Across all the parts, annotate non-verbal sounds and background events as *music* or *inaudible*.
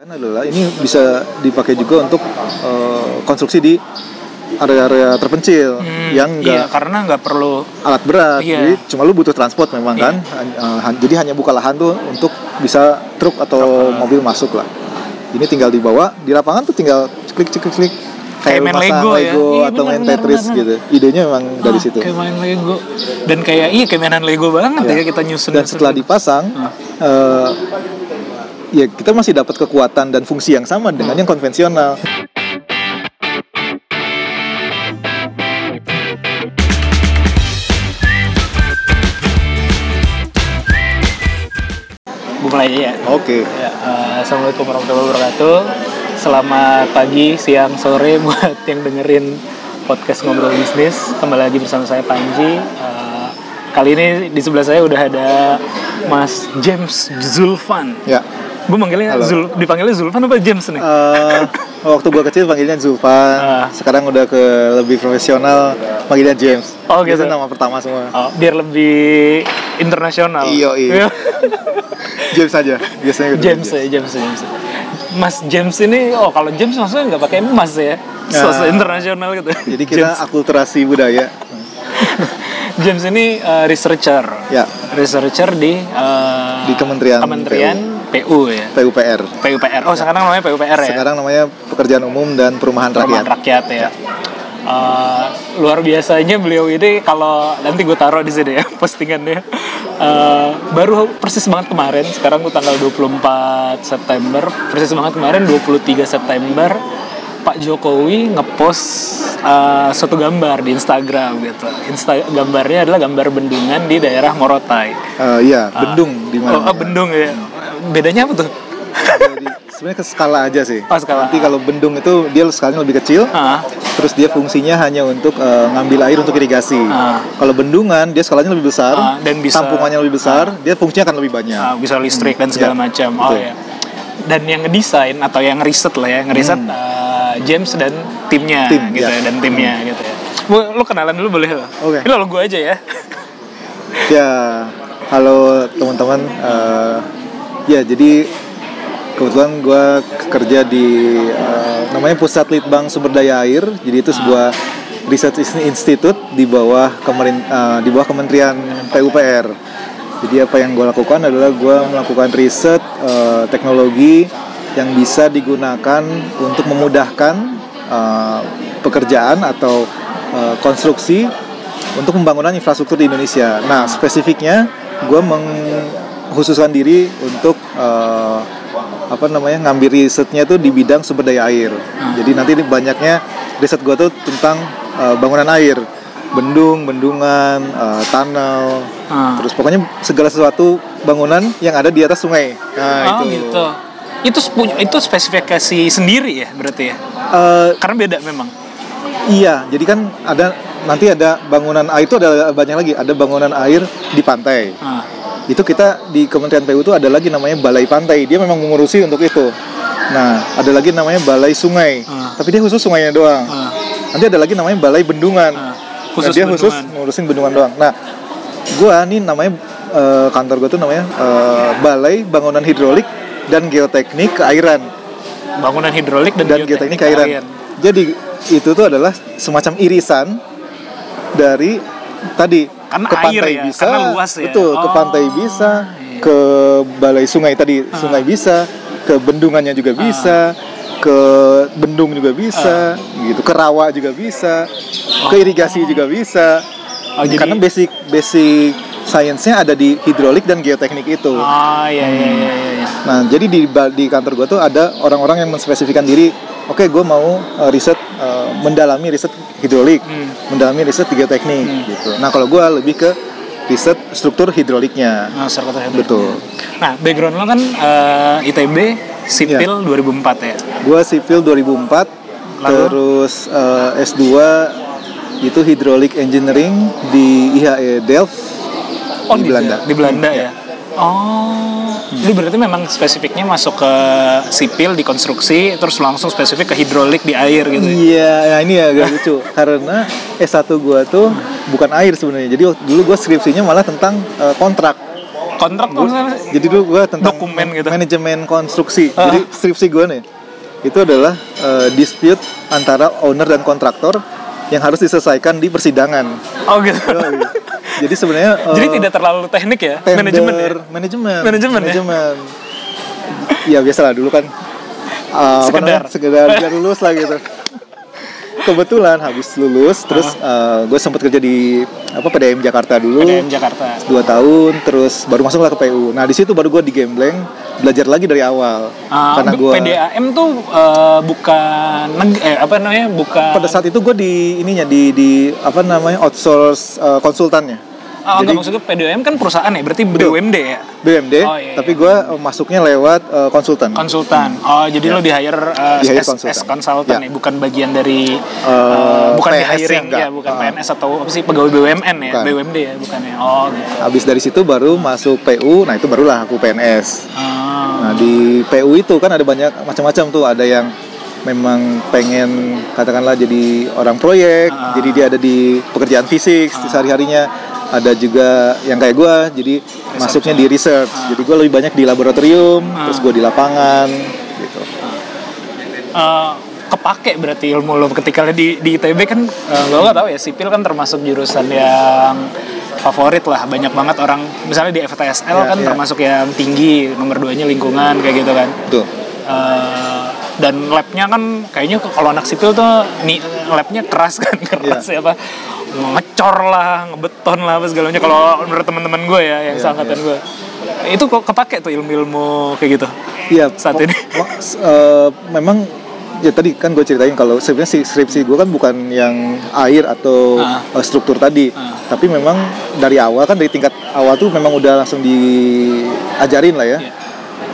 Adalah ini bisa dipakai juga untuk eh, konstruksi di area-area terpencil Hmm, yang iya, enggak karena nggak perlu alat berat. Iya. Jadi cuma lu butuh transport memang Iya. kan. Eh, han- jadi hanya buka lahan tuh untuk bisa truk atau mobil masuk lah. Ini tinggal dibawa di lapangan tuh tinggal klik klik klik. Kayak main Lego ya. Iya, atau benar, main benar, Tetris benar, gitu. Idenya memang dari Ah, situ. kayak main Lego dan kayak iya kayak mainan Lego banget Ya. ya kita nyusun Dan setelah dipasang, Ah. eh, ya kita masih dapat kekuatan dan fungsi yang sama dengan Hmm. yang konvensional. mulai aja ya Oke. Ya, eh, Assalamualaikum warahmatullahi wabarakatuh. Selamat pagi, siang, sore *laughs* buat yang dengerin podcast ngobrol bisnis. Kembali lagi bersama saya Panji. Eh, kali ini di sebelah saya udah ada Mas James Zulfan. Ya. Gue manggilnya Halo. Zul, dipanggilnya Zulfan apa James nih? Eh, waktu gua kecil panggilnya Zulfan, Ah. sekarang udah ke lebih profesional panggilnya James. Oh, gitu. Itu nama pertama semua. Oh, biar lebih internasional. Iya, iya. *laughs* James aja, biasanya gitu. James ya, James, James. Mas James ini, oh kalau James maksudnya nggak pakai emas ya, sosok Ah. internasional gitu. Jadi kita James, akulturasi budaya. *laughs* James ini uh, researcher, Ya, researcher di uh, Di Kementerian Kementerian PU, ya, PUPR. PUPR. Oh sekarang namanya PUPR ya, Sekarang namanya Pekerjaan Umum dan Perumahan Perumahan Rakyat. Rakyat ya. Uh, luar biasanya beliau ini kalau nanti gue taruh di sini ya *laughs* postingannya Uh, baru persis banget kemarin sekarang tuh tanggal 24 September persis banget kemarin 23 September Pak Jokowi ngepost uh, suatu gambar di Instagram gitu Insta gambarnya adalah gambar bendungan di daerah Morotai Eh, Iya, bendung di oh, mana? oh, bendung ya bedanya apa tuh sebenarnya ke skala aja sih. Oh, skala. Nanti kalau bendung itu dia skalanya lebih kecil, ah, terus dia fungsinya hanya untuk eh, ngambil air untuk irigasi. Ah. Kalau bendungan dia skalanya lebih besar, Ah, dan bisa- tampungannya lebih besar, dia fungsinya akan lebih banyak. uh, bisa listrik dan segala Ya, macam oh betul. ya dan yang ngedesain atau yang riset lah ya ngeriset uh, James dan timnya Hmm. Tim, gitu ya. ya dan timnya gitu ya lo kenalan dulu boleh lo Oke. ini lo gue aja ya Ya, halo teman-teman. Eh, ya, jadi kebetulan gue kerja di eh, namanya Pusat Litbang Sumber Daya Air. Jadi itu sebuah research institute di bawah kemerin, eh, di bawah Kementerian PUPR. Jadi apa yang gue lakukan adalah gue melakukan riset eh, teknologi yang bisa digunakan untuk memudahkan eh, pekerjaan atau eh, konstruksi untuk pembangunan infrastruktur di Indonesia. Nah, spesifiknya gue mengkhususkan diri untuk eh, apa namanya ngambil risetnya tuh di bidang sumber daya air. Jadi nanti ini banyaknya riset gue tuh tentang eh, bangunan air, bendung, bendungan, eh, tunnel, Ah. terus pokoknya segala sesuatu bangunan yang ada di atas sungai. Nah, oh itu. gitu itu itu spesifikasi sendiri ya berarti ya Eh, karena beda memang Iya, jadi kan ada nanti ada bangunan air itu ada banyak lagi. Ada bangunan air di pantai. Ah. Itu kita di Kementerian PU itu ada lagi namanya Balai Pantai. Dia memang mengurusi untuk itu. Nah, ada lagi namanya Balai Sungai. Ah. Tapi dia khusus sungainya doang. Ah. Nanti ada lagi namanya Balai Bendungan. Nah, Khusus dia khusus bendungan. ngurusin bendungan doang. Nah, gua nih namanya eh, kantor gua tuh namanya eh, Balai Bangunan Hidrolik dan Geoteknik Keairan bangunan hidrolik dan, dan geoteknik airan. Jadi itu tuh adalah semacam irisan dari tadi Karena ke air pantai ya, bisa, karena luas ya. betul ke Oh, pantai bisa, iya. ke balai sungai tadi Ah. sungai bisa, ke bendungannya juga bisa, ke bendung juga bisa, Ah. gitu, ke rawa juga bisa, ke irigasi juga bisa. Oh, jadi- Karena basic basic sainsnya ada di hidrolik dan geoteknik itu. oh iya iya iya iya, iya. Nah, jadi di di kantor gue tuh ada orang-orang yang menspesifikan diri. Oke, gue mau uh, riset uh, mendalami riset hidrolik, Hmm. mendalami riset geoteknik gitu. Nah, kalau gue lebih ke riset struktur hidroliknya. Nah, serta hidrolik. Betul. Nah, background lo kan eh, ITB sipil 2004 ya. Gue sipil 2004, Lalu? terus uh, S2 itu hidrolik engineering di IHE Delft Oh, di Belanda. Di Belanda ya. Oh, ini berarti memang spesifiknya masuk ke sipil di konstruksi, terus langsung spesifik ke hidrolik di air gitu. ya? Iya, nah ini agak lucu *laughs* karena S1 gua tuh bukan air sebenarnya. Jadi dulu gua skripsinya malah tentang uh, kontrak. kontrak tuh Jadi dulu gue tentang Dokumen gitu. manajemen konstruksi. Ah. Jadi skripsi gue nih itu adalah eh, dispute antara owner dan kontraktor yang harus diselesaikan di persidangan. oh gitu Yoi. Jadi sebenarnya *laughs* jadi tidak terlalu teknik ya tender, manajemen ya manajemen, Manajemen ya? manajemen. Ya biasalah dulu kan uh, apa Sekedar. namanya, sekedar biar *laughs* lulus lah gitu. Kebetulan habis lulus, terus gue sempat kerja di apa PDM Jakarta dulu. PDM Jakarta. Dua tahun, terus baru masuklah ke PU. Nah di situ baru gue digembleng belajar lagi dari awal. Ah, karena gue PDAM tuh eh, bukan neg- eh apa namanya bukan pada saat itu gue di ininya di di apa namanya outsource uh, konsultannya oh, jadi- enggak maksudnya PDAM kan perusahaan ya berarti BUMD ya BUMD, Oh, iya, tapi gue uh, masuknya lewat uh, konsultan. konsultan oh jadi lo di hire uh, Di hire konsultan. as konsultan Ya. ya bukan bagian dari Eh, uh, bukan di PNS -nya hiring enggak. ya bukan Ah. PNS atau apa sih pegawai BUMN ya Bukan. BUMD ya bukan ya oh gitu Habis dari situ baru masuk PU, nah itu barulah aku PNS. Ah. Nah di PU itu kan ada banyak macam-macam tuh, ada yang memang pengen katakanlah jadi orang proyek, Ah. jadi dia ada di pekerjaan fisik sehari-harinya. Ada juga yang kayak gue, jadi masuknya di research. Jadi gue lebih banyak di laboratorium, Ah. terus gue di lapangan, gitu. Eh, kepake berarti ilmu lo ketika di di ITB kan uh, lo nggak tahu ya sipil kan termasuk jurusan yang favorit lah banyak banget orang misalnya di FTSL Ya, kan ya. termasuk yang tinggi nomor duanya lingkungan kayak gitu kan Tuh. Eh, dan labnya kan kayaknya kalau anak sipil tuh nih labnya keras kan *laughs* keras Iya. ya apa ngecor lah ngebeton lah apa segala macam kalau menurut teman-teman gue ya yang Iya, seangkatan gue itu kok kepake tuh ilmu-ilmu kayak gitu Iya, Saat mo- ini. eh, memang ya tadi kan gue ceritain kalau sebenarnya si skripsi gue kan bukan yang air atau eh, struktur tadi, Ah. tapi memang dari awal kan dari tingkat awal tuh memang udah langsung diajarin lah ya. Iya.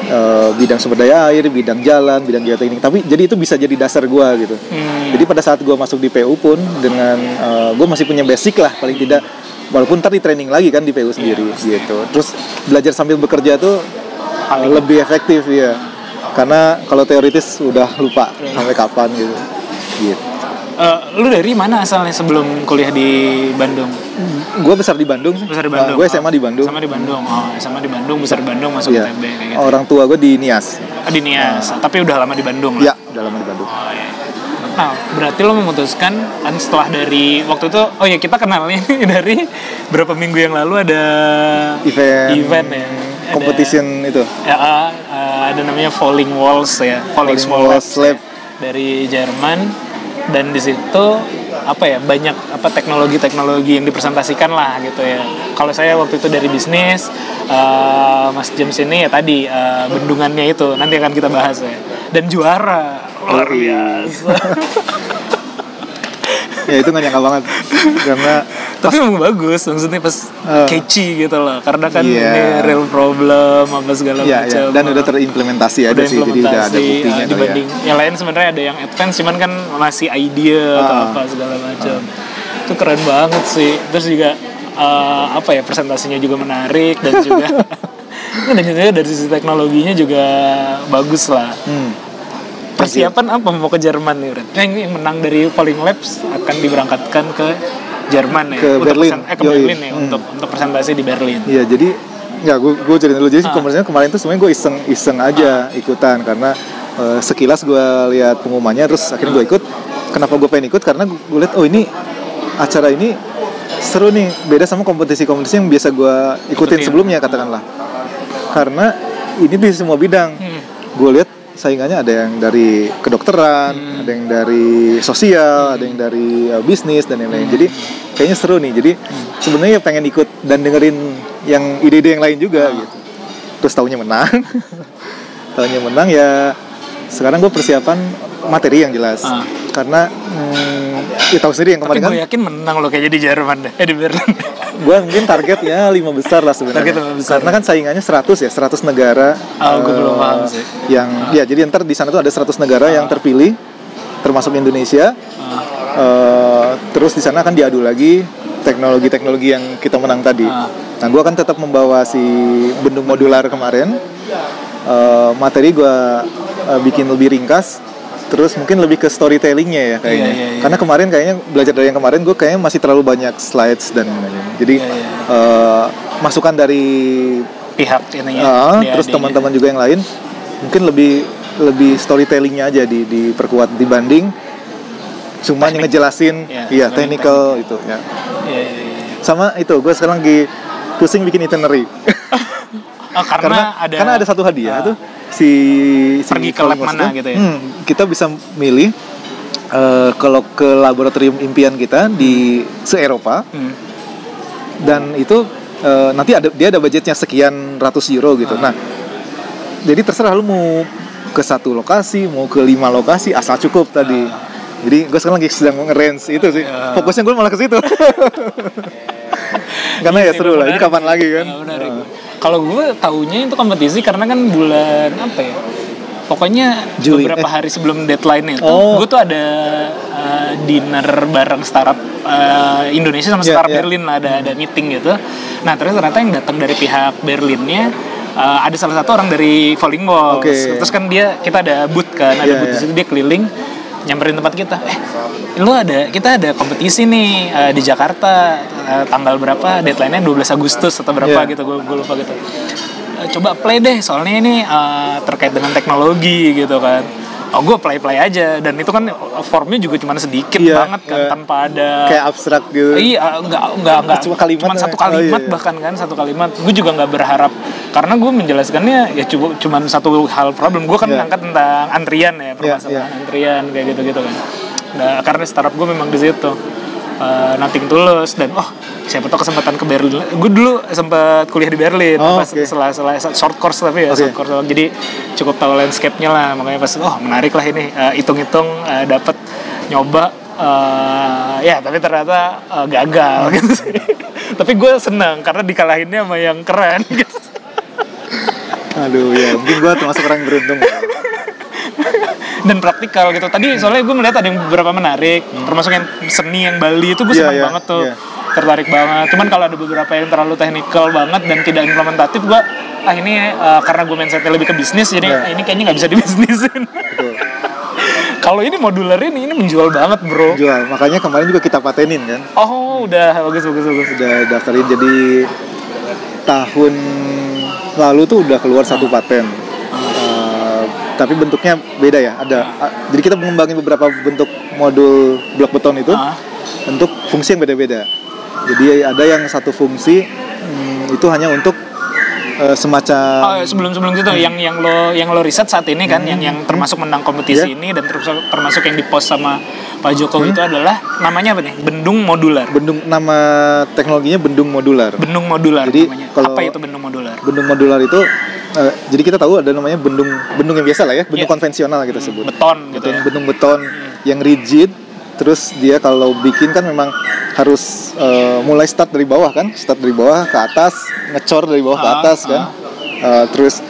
Eh, bidang sumber daya air, bidang jalan, bidang geoteknik. Tapi jadi itu bisa jadi dasar gue gitu. Hmm. Jadi pada saat gue masuk di PU pun dengan gue masih punya basic lah paling tidak walaupun ntar di training lagi kan di PU sendiri gitu. Terus belajar sambil bekerja tuh Paling- lebih efektif ya. Karena kalau teoritis udah lupa sampai kapan. Gitu. Eh, lu dari mana asalnya sebelum kuliah di Bandung? Gue besar di Bandung. Besar di Bandung. gue SMA di Bandung. Sama di Bandung. Oh, sama di Bandung, besar di Bandung, masuk Iya. ITB kayak gitu. Orang tua gue di Nias. Ah, di Nias, tapi udah lama di Bandung lah. udah lama di Bandung. Oh, iya. Nah, berarti lo memutuskan kan setelah dari waktu itu oh ya kita kenalnya *laughs* dari berapa minggu yang lalu ada Event, event ya. Ada- competition itu. ya ah, ada namanya Falling Walls ya, Falling, Falling Walls Labs ya, Lab. dari Jerman dan di situ apa ya banyak apa teknologi-teknologi yang dipresentasikan lah gitu ya. Kalau saya waktu itu dari bisnis, eh, Mas James ini ya tadi eh, bendungannya itu nanti akan kita bahas ya. Dan juara luar biasa. *laughs* *laughs* ya itu gak nyangka banget karena Tapi emang bagus maksudnya pas Eh. catchy gitu loh. Karena kan Iya. ini real problem apa segala ya, macam. ya dan udah terimplementasi udah sih jadi udah ada buktinya uh, tuh ya. dibanding yang lain sebenarnya ada yang advance cuman kan masih idea atau Ah. apa segala macam itu keren banget sih terus juga uh, apa ya presentasinya juga menarik dan juga *laughs* *laughs* dan juga dari sisi teknologinya juga bagus lah Hmm. Persiapan apa mau ke Jerman nih Ren? Yang, yang menang dari Falling Labs akan diberangkatkan ke Jerman ya Ke untuk Berlin. presen- eh ke Yoi. Berlin ya Hmm. untuk untuk presentasi di Berlin Iya jadi ya gue gue ceritain dulu jadi Ah. kemarin kemarin tuh sebenarnya gue iseng iseng aja ikutan karena eh, sekilas gue lihat pengumumannya terus akhirnya gue ikut kenapa gue pengen ikut karena gue lihat oh ini acara ini seru nih beda sama kompetisi-kompetisi yang biasa gue ikutin Ikutin. sebelumnya katakanlah karena ini di semua bidang Hmm. gue lihat saingannya ada yang dari kedokteran, Hmm. ada yang dari sosial, ada yang dari uh, bisnis dan lain-lain. Jadi kayaknya seru nih. Jadi sebenarnya pengen ikut dan dengerin yang ide-ide yang lain juga Ah. gitu. Terus tahunya menang. *laughs* tahunya menang ya sekarang gue persiapan materi yang jelas. Ah. Karena hmm, ya tahu sendiri yang tapi kemarin kan gue yakin menang loh kayaknya di Jerman deh eh di Berlin *laughs* gue mungkin targetnya lima besar lah sebenarnya. Target lima besar. Karena kan saingannya 100 ya, 100 negara. Oh, eh, belum paham sih. Yang ya jadi ntar di sana tuh ada 100 negara yang terpilih termasuk Indonesia. Ah. Eh, terus di sana akan diadu lagi teknologi-teknologi yang kita menang tadi. Ah. Nah, gue akan tetap membawa si bendung modular kemarin. Eh, materi gue bikin lebih ringkas. Terus mungkin lebih ke storytellingnya ya kayaknya. Iya, iya, iya. Karena kemarin kayaknya belajar dari yang kemarin gue kayaknya masih terlalu banyak slides dan. Jadi Iya, iya. eh, masukan dari pihak ininya. Ah, dia- terus dianya. teman-teman juga yang lain mungkin lebih lebih storytellingnya aja di diperkuat dibanding cuma yang ngejelasin Ya, iya dibanding technical itu ya Iya, iya, iya. sama itu gue sekarang lagi pusing bikin itinerary *laughs* Oh, karena, ada karena ada satu hadiah Ah. tuh si, si Pergi ke lab mana itu, gitu ya? hmm, kita bisa milih eh, kalau ke laboratorium impian kita di se Eropa Hmm. dan itu eh, nanti ada dia ada budgetnya sekian ratus euro gitu. Ah. Nah, jadi terserah lu mau ke satu lokasi, mau ke lima lokasi asal cukup tadi. Jadi gue sekarang lagi sedang nge-range itu sih. Ah. Fokusnya gue malah ke situ. *laughs* Karena ya Iya, seru lah. Ini kapan lagi kan? Menarik. Kalau gue taunya itu kompetisi karena kan bulan apa ya? Pokoknya Juli, beberapa eh. hari sebelum deadline itu, Oh. gue tuh ada uh, dinner bareng startup uh, Indonesia sama Iya, startup iya. Berlin lah, ada ada meeting gitu. Nah terus ternyata yang datang dari pihak Berlinnya uh, ada salah satu orang dari Falling Walls. Oke. Terus kan dia kita ada booth kan, ada Iya, booth di iya. situ dia keliling nyamperin tempat kita. Eh, lu ada kita ada kompetisi nih uh, di Jakarta uh, tanggal berapa? Deadline-nya 12 Agustus atau berapa Iya. gitu, gue lupa gitu. Eh, coba play deh, soalnya ini uh, terkait dengan teknologi gitu kan. Oh, gue play-play aja dan itu kan formnya juga cuma sedikit Iya, banget kan iya. tanpa ada Kayak abstrak gitu. Iya, enggak, enggak, enggak. Cuma kalimat Cuman satu. Oh, kalimat iya, iya. bahkan kan, satu kalimat. Gue juga nggak berharap karena gue menjelaskannya ya cuma cuman satu hal problem. Gue kan Iya. ngangkat tentang antrian ya, permasalahan iya. antrian kayak gitu-gitu kan. Nah, karena startup gue memang di situ. Eh, nothing tulus dan oh siapa tahu kesempatan ke Berlin. Gue dulu sempat kuliah di Berlin Oh, pas oke. setelah setelah short course tapi ya Oke. short course. Jadi cukup tahu landscape-nya lah makanya pas oh menarik lah ini. Eh, hitung-hitung eh, dapat nyoba eh, ya tapi ternyata eh, gagal. Gitu sih. *laughs* Tapi gue senang karena dikalahinnya sama yang keren *laughs* gitu. Aduh ya, mungkin gue termasuk orang beruntung. *laughs* *laughs* dan praktikal gitu. Tadi soalnya gue melihat ada yang beberapa menarik termasuk yang seni yang Bali itu gue Iya, senang iya, banget tuh. Iya. tertarik banget. Cuman kalau ada beberapa yang terlalu teknikal banget dan tidak implementatif gue ah ini eh, karena gue mindsetnya lebih ke bisnis jadi Iya. ah, ini kayaknya nggak bisa dibisnisin. *laughs* Kalau ini modular ini ini menjual banget bro. Jual. Makanya kemarin juga kita patenin kan. oh udah. Bagus bagus bagus. Udah daftarin. Jadi tahun lalu tuh udah keluar satu paten. Tapi bentuknya beda ya. Ada. a- Jadi kita mengembangin beberapa bentuk modul blok beton itu Ah. untuk fungsi yang beda-beda. Jadi ada yang satu fungsi hmm, itu hanya untuk eh, semacam Oh, sebelum sebelum itu yang yang lo yang lo riset saat ini kan yang yang termasuk menang kompetisi Iya. ini dan termasuk termasuk yang dipost sama Pak Jokowi itu adalah namanya apa nih? Bendung modular. bendung nama teknologinya bendung modular. Bendung modular Jadi, namanya. kalau- Apa itu bendung modular? Bendung modular itu eh, jadi kita tahu ada namanya bendung bendung yang biasa lah ya, bendung Iya. konvensional kita sebut. Beton gitu Beton, ya. Bendung beton yang rigid. Terus dia kalau bikin kan memang harus eh, mulai start dari bawah kan, start dari bawah ke atas, ngecor dari bawah ke Ah, atas kan. Eh, terus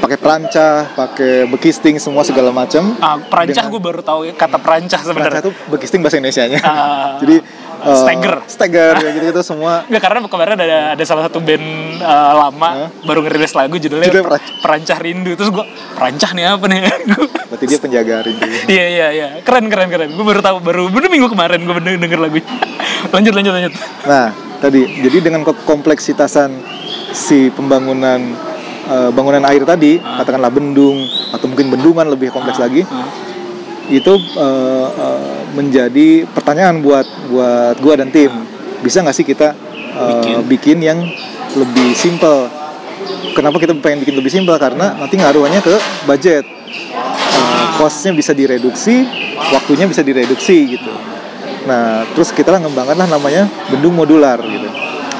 pakai perancah, pakai bekisting semua segala macam. Ah, perancah gue baru tahu ya, kata perancah Perancah sebenarnya. itu bekisting bahasa Indonesianya. Ah, *laughs* Jadi eh, stagger. stagger *laughs* kayak gitu-gitu semua Enggak karena kemarin ada ada salah satu band uh, lama Hah? baru ngerilis lagu judulnya Judulnya Per- Perancah Rindu terus gue perancah nih apa nih *laughs* berarti dia penjaga rindu. Iya iya iya keren keren keren gue baru tahu baru bener minggu kemarin gue bener denger lagunya lanjut lanjut lanjut Nah, tadi jadi dengan kompleksitasan si pembangunan eh, bangunan air tadi, katakanlah bendung atau mungkin bendungan lebih kompleks lagi, Ah, itu eh, eh, menjadi pertanyaan buat buat gua dan tim. Bisa nggak sih kita eh, Bikin. bikin. yang lebih simple? Kenapa kita pengen bikin lebih simple? Karena nanti ngaruhnya ke budget. Eh, Costnya bisa direduksi, waktunya bisa direduksi gitu. Nah, terus kita lah ngembangkan lah namanya bendung modular gitu.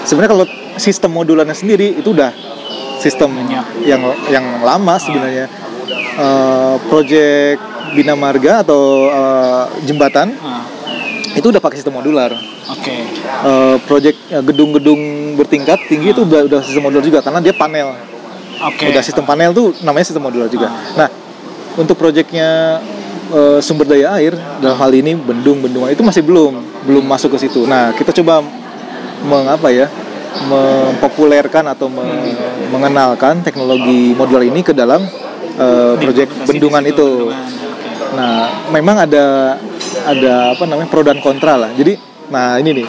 Sebenarnya kalau sistem modularnya sendiri itu udah sistem Banyak. yang yang lama sebenarnya. Eh, project Bina Marga atau eh, jembatan ah, itu udah pakai sistem modular. oke Eh, project eh, gedung-gedung bertingkat tinggi itu udah udah sistem modular juga karena dia panel. oke Udah sistem panel tuh namanya sistem modular juga. Nah, untuk projectnya eh, sumber daya air dalam hal ini bendung-bendungan itu masih belum belum masuk ke situ. Nah, kita coba mengapa ya mempopulerkan atau me- mengenalkan teknologi modular ini ke dalam eh, project Di- bendungan itu. Nah, memang ada ada apa namanya pro dan kontra lah. Jadi, nah ini nih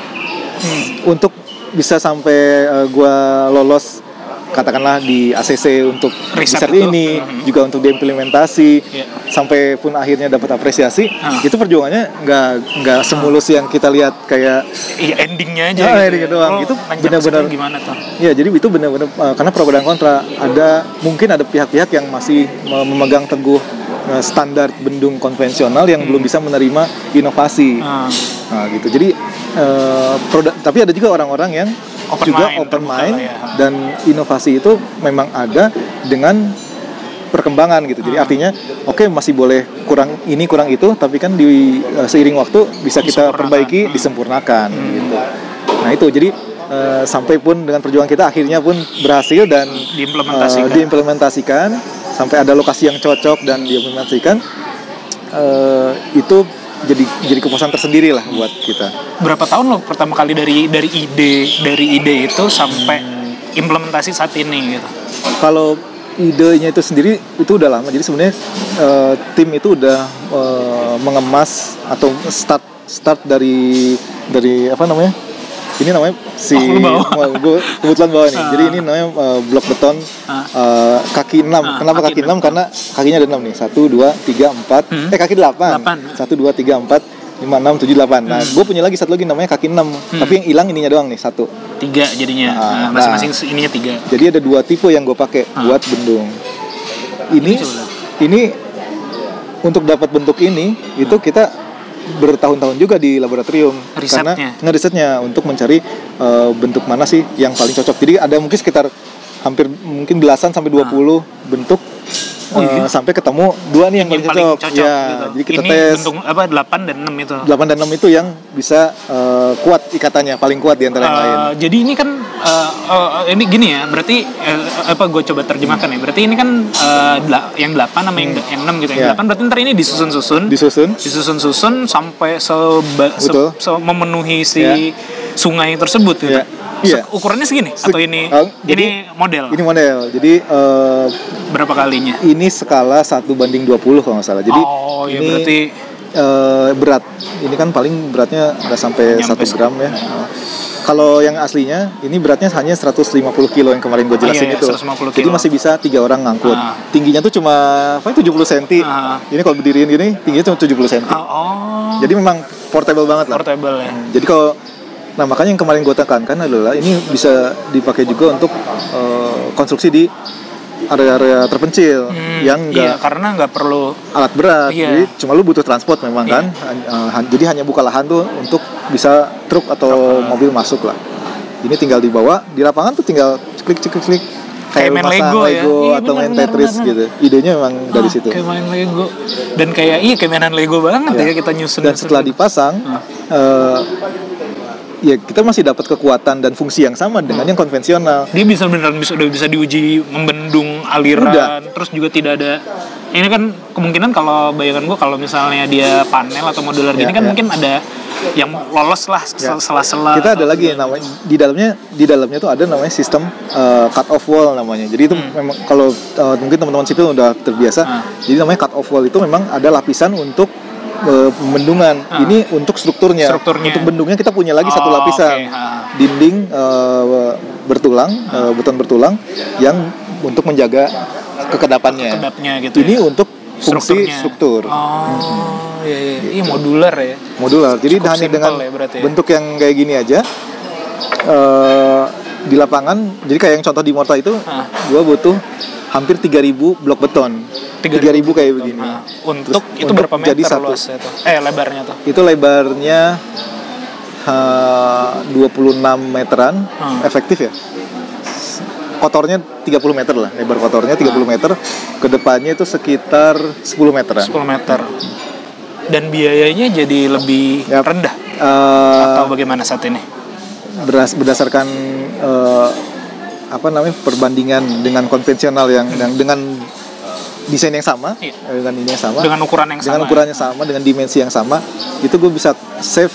Hmm. untuk bisa sampai eh, gua lolos katakanlah di ACC untuk Riset riset itu. ini Mhm. juga untuk diimplementasi Iya. sampai pun akhirnya dapat apresiasi Ah. itu perjuangannya nggak nggak semulus yang kita lihat kayak Iya endingnya aja. Ya, gitu endingnya ya. doang. Lo Itu benar-benar- gimana tuh? Ya, jadi itu benar-benar uh, karena pro dan kontra. Ada mungkin ada pihak-pihak yang masih memegang teguh uh, standar bendung konvensional yang belum bisa menerima inovasi. Ah, Nah, gitu. Jadi uh, produk tapi ada juga orang-orang yang Open juga mind, open mind ya. dan inovasi itu memang ada dengan perkembangan gitu. Jadi Ah. artinya oke masih boleh kurang ini kurang itu tapi kan di uh, seiring waktu bisa kita perbaiki, Hmm. disempurnakan gitu. Nah, itu jadi uh, sampai pun dengan perjuangan kita akhirnya pun berhasil dan Diimplementasikan. uh, diimplementasikan sampai ada lokasi yang cocok dan diimplementasikan uh, itu jadi jadi kepuasan tersendiri lah buat kita. berapa tahun lo pertama kali dari dari ide dari ide itu sampai implementasi saat ini gitu? Kalau idenya itu sendiri itu udah lama. Jadi sebenarnya uh, tim itu udah uh, mengemas atau start start dari dari apa namanya? Ini namanya si Oh, bawa. *laughs* gue kebetulan bawa nih. Ah. Jadi ini namanya uh, blok beton Ah. uh, kaki 6. Ah, Kenapa kaki kaki 6? Karena kakinya ada 6 nih. 1 2 3 4. Hmm. Eh kaki 8. Delapan. 1 2 3 4 5 6 7 8. Nah, Hmm. gue punya lagi satu lagi namanya kaki 6. Tapi yang hilang ininya doang nih, satu. Tiga jadinya, Ah, Nah, masing-masing ininya tiga. Jadi ada dua tipe yang gue pakai Ah. buat bendung. Ini lihat. ini untuk dapat bentuk ini itu kita bertahun-tahun juga di laboratorium Risetnya. karena ngerisetnya untuk mencari eh, bentuk mana sih yang paling cocok. Jadi ada mungkin sekitar hampir mungkin belasan sampai 20 bentuk Oh, iya? eh, sampai ketemu dua nih yang, Yang paling cocok. cocok ya, gitu. jadi kita ini tes bentuk apa 8 dan 6 itu. 8 dan 6 itu yang bisa eh, kuat ikatannya, paling kuat di antara yang lain. Eh, jadi ini kan eh, eh, ini gini ya, berarti eh, apa gue coba terjemahkan ya. Berarti ini kan eh, dela- yang 8 sama yang yang 6 gitu. Yang Iya. 8 berarti ntar ini disusun-susun. Disusun disusun-susun sampai seba, se- Betul. se- memenuhi si Ya. sungai tersebut gitu. Iya. Iya. Ukurannya segini Se- atau ini Oh, ini model ini model. Jadi eh, berapa kalinya? ini skala 1 banding 20 kalau nggak salah. Jadi oh, ya ini berarti eh, berat. Ini kan paling beratnya nggak sampai 1 gram ya. Kalau yang aslinya ini beratnya hanya 150 kilo yang kemarin gue Oh, jelasin iya, iya, itu. 150 Jadi kilo. masih bisa tiga orang ngangkut. Ah. Tingginya tuh cuma apa 70 cm. Ah. Ini kalau berdiriin gini tingginya cuma 70 cm. oh, oh, Jadi memang portable banget lah. portable ya. Jadi kalau nah makanya yang kemarin gue tekankan adalah ini bisa dipakai juga untuk eh, konstruksi di area-area terpencil Hmm, yang iya, enggak karena nggak perlu alat berat. Iya. Jadi cuma lu butuh transport memang Iya. kan. Eh, jadi hanya buka lahan tuh untuk bisa truk atau mobil masuk lah. Ini tinggal dibawa di lapangan tuh tinggal klik klik klik klik Kayak main pasang Lego ya. Iya, atau benar, main Tetris benar, gitu. Idenya memang dari Ah, situ. Kayak main Lego dan kayak iya kayak mainan Lego banget Ya. ya kita nyusun. Dan setelah dipasang, Ah. eh, ya kita masih dapat kekuatan dan fungsi yang sama dengan yang konvensional. dia bisa beneran bisa udah bisa diuji membendung aliran Udah. terus juga tidak ada ini kan kemungkinan kalau bayangan gua kalau misalnya dia panel atau modular gini Ya, kan ya. mungkin ada yang lolos lah Ya. sela-sela kita ada lagi yang namanya di dalamnya di dalamnya tuh ada namanya sistem uh, cut off wall namanya jadi itu memang kalau uh, mungkin teman-teman sipil udah terbiasa Hmm. jadi namanya cut off wall itu memang ada lapisan untuk uh, pembendungan Ah. ini untuk strukturnya. Strukturnya. untuk bendungnya kita punya lagi satu Oh, lapisan oke. Ah. dinding uh, bertulang uh, beton bertulang yang untuk menjaga kekedapannya kedapnya gitu ini ya. untuk fungsi struktur oh iya iya iya modular ya modular. Jadi Cukup hanya dengan ya ya. bentuk yang kayak gini aja eh, di lapangan. Jadi kayak yang contoh di Morta itu, Ah. gua butuh hampir 3000 blok beton. 3000 kayak begini. Nah, untuk Terus itu untuk berapa meter jadi satu. luasnya tuh eh lebarnya tuh Itu lebarnya eh, 26 meteran, Hmm. efektif ya. Kotornya 30 meter lah, lebar kotornya 30 Ah. meter. Ke depannya itu sekitar 10 meteran. 10 meter dan biayanya jadi lebih Yap. rendah Eh, atau bagaimana saat ini beras- berdasarkan eh, apa namanya perbandingan dengan konvensional yang, yang dengan desain yang sama Iya. dengan ini yang sama dengan ukuran yang dengan sama ukurannya sama dengan dimensi yang sama itu gue bisa save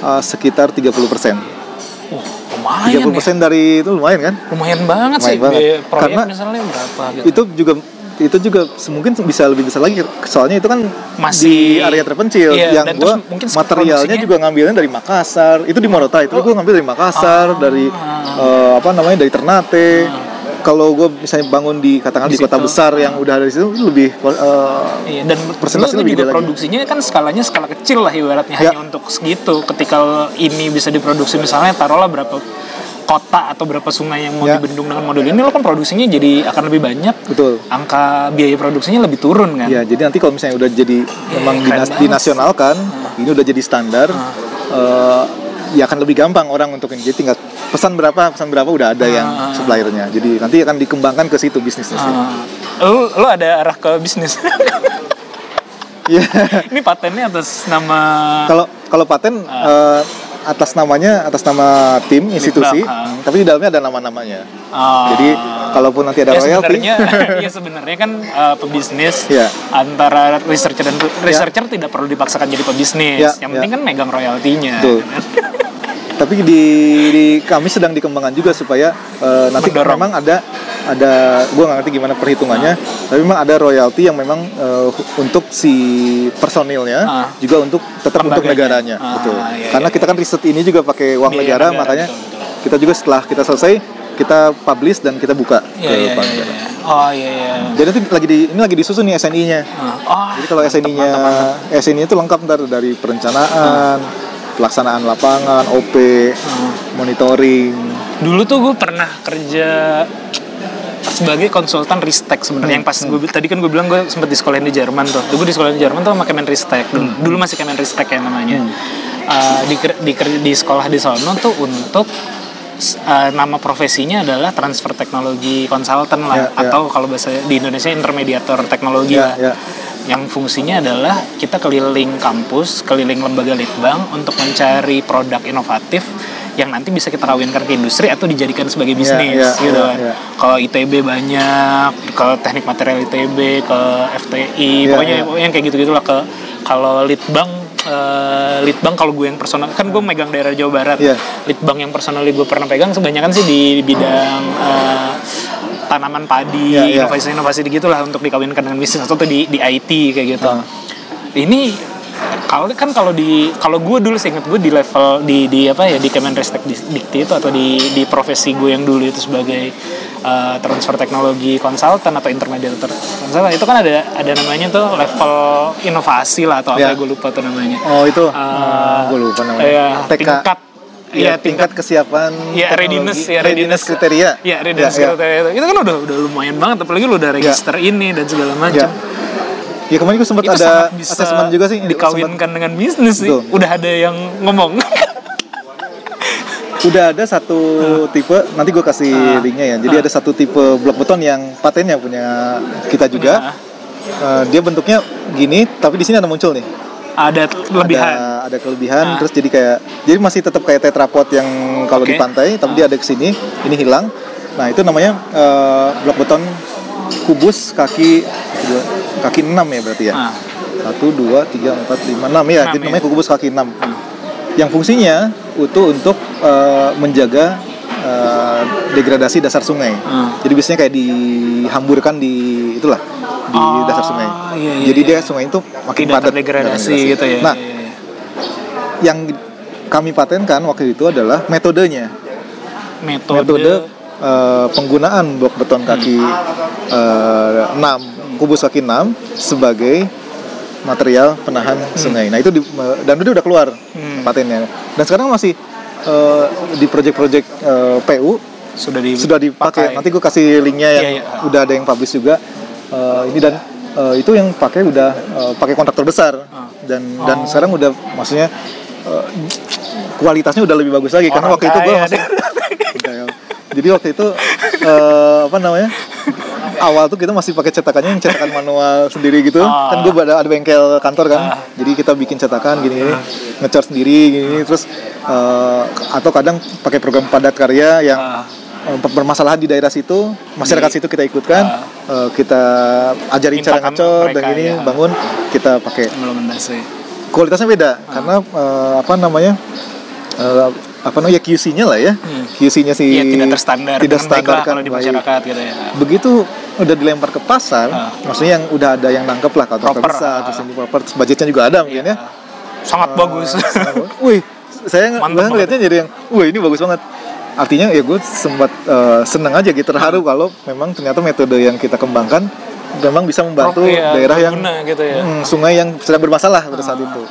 eh, sekitar 30% Uh, lumayan 30% dari itu lumayan kan ya. lumayan banget sih Lumayan banget. biaya proyek Karena misalnya berapa gitu itu juga itu juga mungkin bisa lebih besar lagi soalnya itu kan Masih- di area terpencil Iya, yang gue materialnya juga ngambilnya dari Makassar itu di Morota itu gue ngambil dari Makassar Ah. dari eh, apa namanya dari Ternate kalau gue misalnya bangun di katakan Di di, kota situ. besar yang udah ada di situ itu lebih eh, Iya, dan Persentasenya lu lebih juga gede lagi. produksinya kan skalanya skala kecil lah ibaratnya Ya. hanya untuk segitu. Ketika ini bisa diproduksi misalnya taruhlah berapa kota atau berapa sungai yang mau Ya. dibendung dengan model ini lo kan produksinya jadi akan lebih banyak. betul. Angka biaya produksinya lebih turun kan. Ya, jadi nanti kalau misalnya udah jadi memang keren dinas, banget. dinasionalkan, ini udah jadi standar, eh, ya akan lebih gampang orang untuk ini. Jadi tinggal pesan berapa, pesan berapa udah ada yang Ah. suppliernya. Jadi nanti akan dikembangkan ke situ bisnisnya. sih. Ah, lu, lu ada arah ke bisnis. *laughs* Iya. ini patennya atas nama Kalau kalau paten Ah. eh, atas namanya atas nama tim institusi, tapi di dalamnya ada nama-namanya. Ah. Jadi kalaupun nanti ada ya royalti, sebenarnya *laughs* ya sebenarnya kan uh, pebisnis Iya. antara researcher dan researcher tidak perlu dipaksakan jadi pebisnis. Ya, Yang ya. penting kan megang royaltinya. Tapi di, di kami sedang dikembangkan juga supaya eh, nanti Mendorong. memang ada ada gue nggak ngerti gimana perhitungannya tapi memang ada royalti yang memang eh, untuk si personilnya Ah. juga untuk tetap untuk negaranya Ah, betul iya, karena iya, kita kan riset ini juga pakai uang Biaya negara, negara, makanya betul, betul. kita juga setelah kita selesai kita publish dan kita buka Iya, ke iya, bank iya, iya. Oh iya iya. jadi nanti lagi di ini lagi disusun nih SNI-nya Ah, Oh, jadi kalau SNI-nya SNI itu lengkap ntar dari perencanaan pelaksanaan lapangan OP monitoring dulu tuh gue pernah kerja sebagai konsultan ristek sebenarnya yang pas gue tadi kan gue bilang gue sempat di sekolah di Jerman tuh. Gue di sekolah di Jerman tuh sama Kemenristek. Dulu, dulu masih Kemenristek ya namanya. Uh, di, di, di sekolah di sono tuh untuk uh, nama profesinya adalah transfer teknologi konsultan lah Ya, ya. atau kalau bahasa di Indonesia intermediator teknologi Ya, lah. ya. Yang fungsinya adalah kita keliling kampus, keliling lembaga litbang untuk mencari produk inovatif yang nanti bisa kita kawinkan ke industri atau dijadikan sebagai bisnis ya, gitu ya, kan. ya. Ke ITB banyak, ke teknik material ITB, ke FTI, Ya, pokoknya ya. pokoknya yang kayak gitu-gitulah ke kalau litbang eh, litbang kalau gue yang personal kan gue megang daerah Jawa Barat. Iya. Litbang yang personal gue pernah pegang kebanyakan sih di bidang eh, tanaman padi, Iya, iya. inovasi-inovasi gitulah untuk dikawinkan dengan bisnis atau tuh di di IT kayak gitu. Ah. Ini kalau kan kalau di kalau gue dulu seingat gue di level di di apa ya di Kemenristek Dikti itu atau di di profesi gue yang dulu itu sebagai uh, transfer teknologi konsultan atau intermediator konsultan itu kan ada ada namanya tuh level inovasi lah atau apa Ya. gue lupa tuh namanya. oh itu Eh, gue lupa namanya Iya, TK Iya, tingkat kesiapan Iya, teknologi. readiness ya, readiness kriteria Iya, readiness Ya, ya. kriteria itu. Itu kan udah udah lumayan banget apalagi lu udah register ini dan segala macam. Ya kemarin gue sempat ada asesmen juga sih dikawinkan dengan bisnis sih. Betul. Udah ada yang ngomong. *laughs* Udah ada satu tipe nanti gue kasih Ah. linknya ya. Jadi ada satu tipe blok beton yang patennya punya kita juga. Eh, dia bentuknya gini, tapi di sini ada muncul nih. Ada kelebihan. Ada, ada kelebihan, Ah. terus jadi kayak jadi masih tetap kayak tetrapod yang kalau Oke. di pantai, tapi dia ada ke sini, ini hilang. Nah itu namanya eh, blok beton kubus kaki kaki 6 ya berarti ya. Ah. Satu, dua, tiga, empat, lima, enam ya. Enam, Jadi ya. namanya kubus kaki 6 Ah. Yang fungsinya itu untuk eh, menjaga eh, degradasi dasar sungai. Ah. Jadi biasanya kayak dihamburkan di itulah di Oh, dasar sungai. iya, iya, Jadi iya. dia sungai itu makin Tidak padat. terdegradasi Tidak gitu ya. Nah, Iya, iya. yang kami patenkan waktu itu adalah metodenya. metode, Metode eh, penggunaan blok beton kaki eh, 6 kubus kaki 6 sebagai material penahan sungai. Nah, itu di, dan itu udah keluar Hmm. patennya. Dan sekarang masih eh, di project-project eh, PU sudah di sudah dipakai. pakai. Nanti gue kasih linknya yang Iya, iya. udah ada yang publish juga. Eh, ini dan eh, itu yang pakai udah eh, pakai kontraktor besar Ah. dan dan Oh. sekarang udah maksudnya eh, kualitasnya udah lebih bagus lagi karena Orang waktu itu gue masih jadi waktu itu eh, apa namanya awal tuh kita masih pakai cetakannya yang cetakan manual sendiri gitu Ah. kan gue ada ada bengkel kantor kan Ah. jadi kita bikin cetakan gini gini ngecat sendiri gini, terus eh, atau kadang pakai program padat karya yang Ah. Eh, permasalahan di daerah situ masyarakat Di- situ kita ikutkan eh, kita ajarin cara ngecor dan gini ya. bangun kita pakai kualitasnya beda karena eh, apa namanya eh, apa namanya ya QC-nya lah ya Hmm. QC-nya si Iya tidak terstandar tidak standar kan kalau di masyarakat gitu ya. begitu udah dilempar ke pasar Ah. maksudnya yang udah ada yang nangkep lah kalau Proper, besar ah. terus ini proper terus budgetnya juga ada mungkin ya Sangat bagus. wih saya ng- Mantap bahkan banget. ngeliatnya jadi yang wih ini bagus banget artinya ya gue sempat eh, seneng aja gitu terharu kalau memang ternyata metode yang kita kembangkan memang bisa membantu Iya, daerah yang gitu ya. Hmm, sungai yang sedang bermasalah pada saat itu.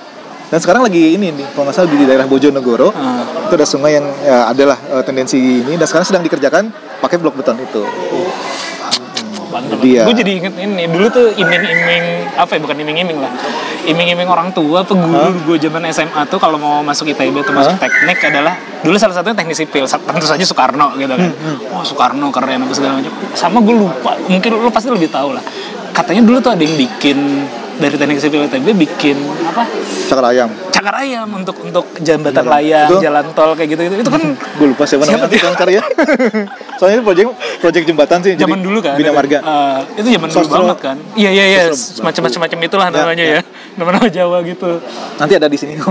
Dan sekarang lagi ini nih, kalau nggak salah di daerah Bojonegoro Ah. itu ada sungai yang ya, adalah eh, tendensi ini dan sekarang sedang dikerjakan pakai blok beton itu. Mantap. Jadi ya- Gue jadi inget ini dulu tuh iming-iming apa ya bukan iming-iming lah. Iming-iming orang tua apa guru gue zaman SMA tuh kalau mau masuk ITB atau masuk Hah? teknik adalah dulu salah satunya teknik sipil. Tentu saja Soekarno gitu kan. Hmm, Oh Soekarno keren apa segala macam. Sama gue lupa. Mungkin lu pasti lebih tahu lah. Katanya dulu tuh ada yang bikin dari teknik sipil ITB bikin apa Cakar ayam. cakar ayam untuk untuk jembatan layang, Itu- jalan tol kayak gitu gitu. Itu kan *laughs* Gue lupa siapa Siapa namanya nanti tolong cari ya. Soalnya itu proyek proyek jembatan sih. zaman dulu kan Bina itu. Marga. Eh, itu zaman dulu banget kan iya iya iya semacam Baku. macam itulah Ya, namanya ya. ya nama-nama Jawa gitu Nanti ada di sini. *laughs*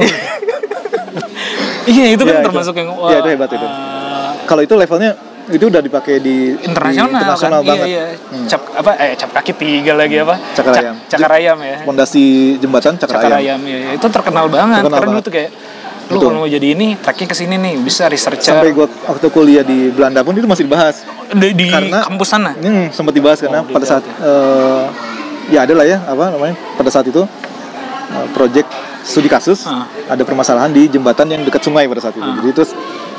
iya itu kan Ya, itu. termasuk yang Ya, itu hebat itu. eh, kalau itu levelnya itu udah dipakai di internasional, di internasional kan banget. iya iya Hmm. cap apa eh cap kaki tiga lagi apa Cakar Cak- ayam. cakar ayam ya Pondasi jembatan cakar, cakar ayam. ayam, ya, ya. itu terkenal banget Terkenal karena dulu banget. tuh kayak lu Betul. kalau mau jadi ini tracknya ke sini nih bisa researcher Sampai gua waktu kuliah di Belanda pun itu masih dibahas. di, di karena- kampus sana Hmm, sempat dibahas karena Oh, di pada saat eh, ya ada lah ya apa namanya pada saat itu eh, project studi kasus Ah. ada permasalahan di jembatan yang dekat sungai pada saat itu. Ah. Jadi terus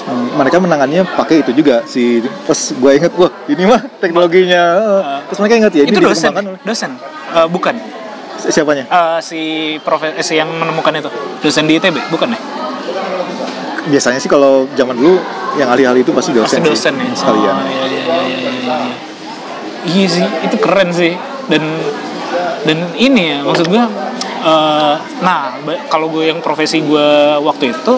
mereka menangannya pakai itu juga si pas gue inget wah ini mah teknologinya. Eh. terus mereka ingat ya itu ini dosen dosen? Eh, bukan. Si- siapanya? Eh, si profe eh, si yang menemukan itu. Dosen di ITB bukan ya? Biasanya sih kalau zaman dulu yang ahli-ahli itu pasti dosen, pasti dosen sih, ya? sekalian. Oh, iya, iya, iya, iya, iya, iya. sih itu keren sih. Dan dan ini ya maksud gue eh, nah kalau gue yang profesi gue waktu itu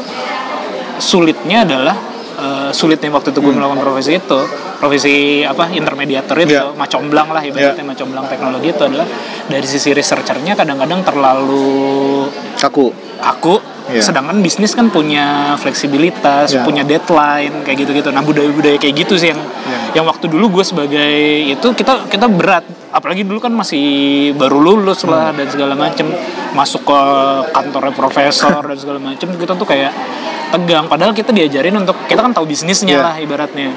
sulitnya adalah eh, sulitnya waktu itu Hmm. gue melakukan profesi itu profesi apa intermediator itu Iya. macomblang lah ibaratnya macomblang teknologi itu adalah dari sisi researchernya kadang-kadang terlalu kaku aku Iya. sedangkan bisnis kan punya fleksibilitas Iya. punya deadline kayak gitu-gitu nah budaya-budaya kayak gitu sih yang Iya. yang waktu dulu gue sebagai itu kita kita berat apalagi dulu kan masih baru lulus lah Hmm. dan segala macem masuk ke kantornya profesor dan segala macem kita tuh kayak tegang padahal kita diajarin untuk kita kan tahu bisnisnya Iya. lah ibaratnya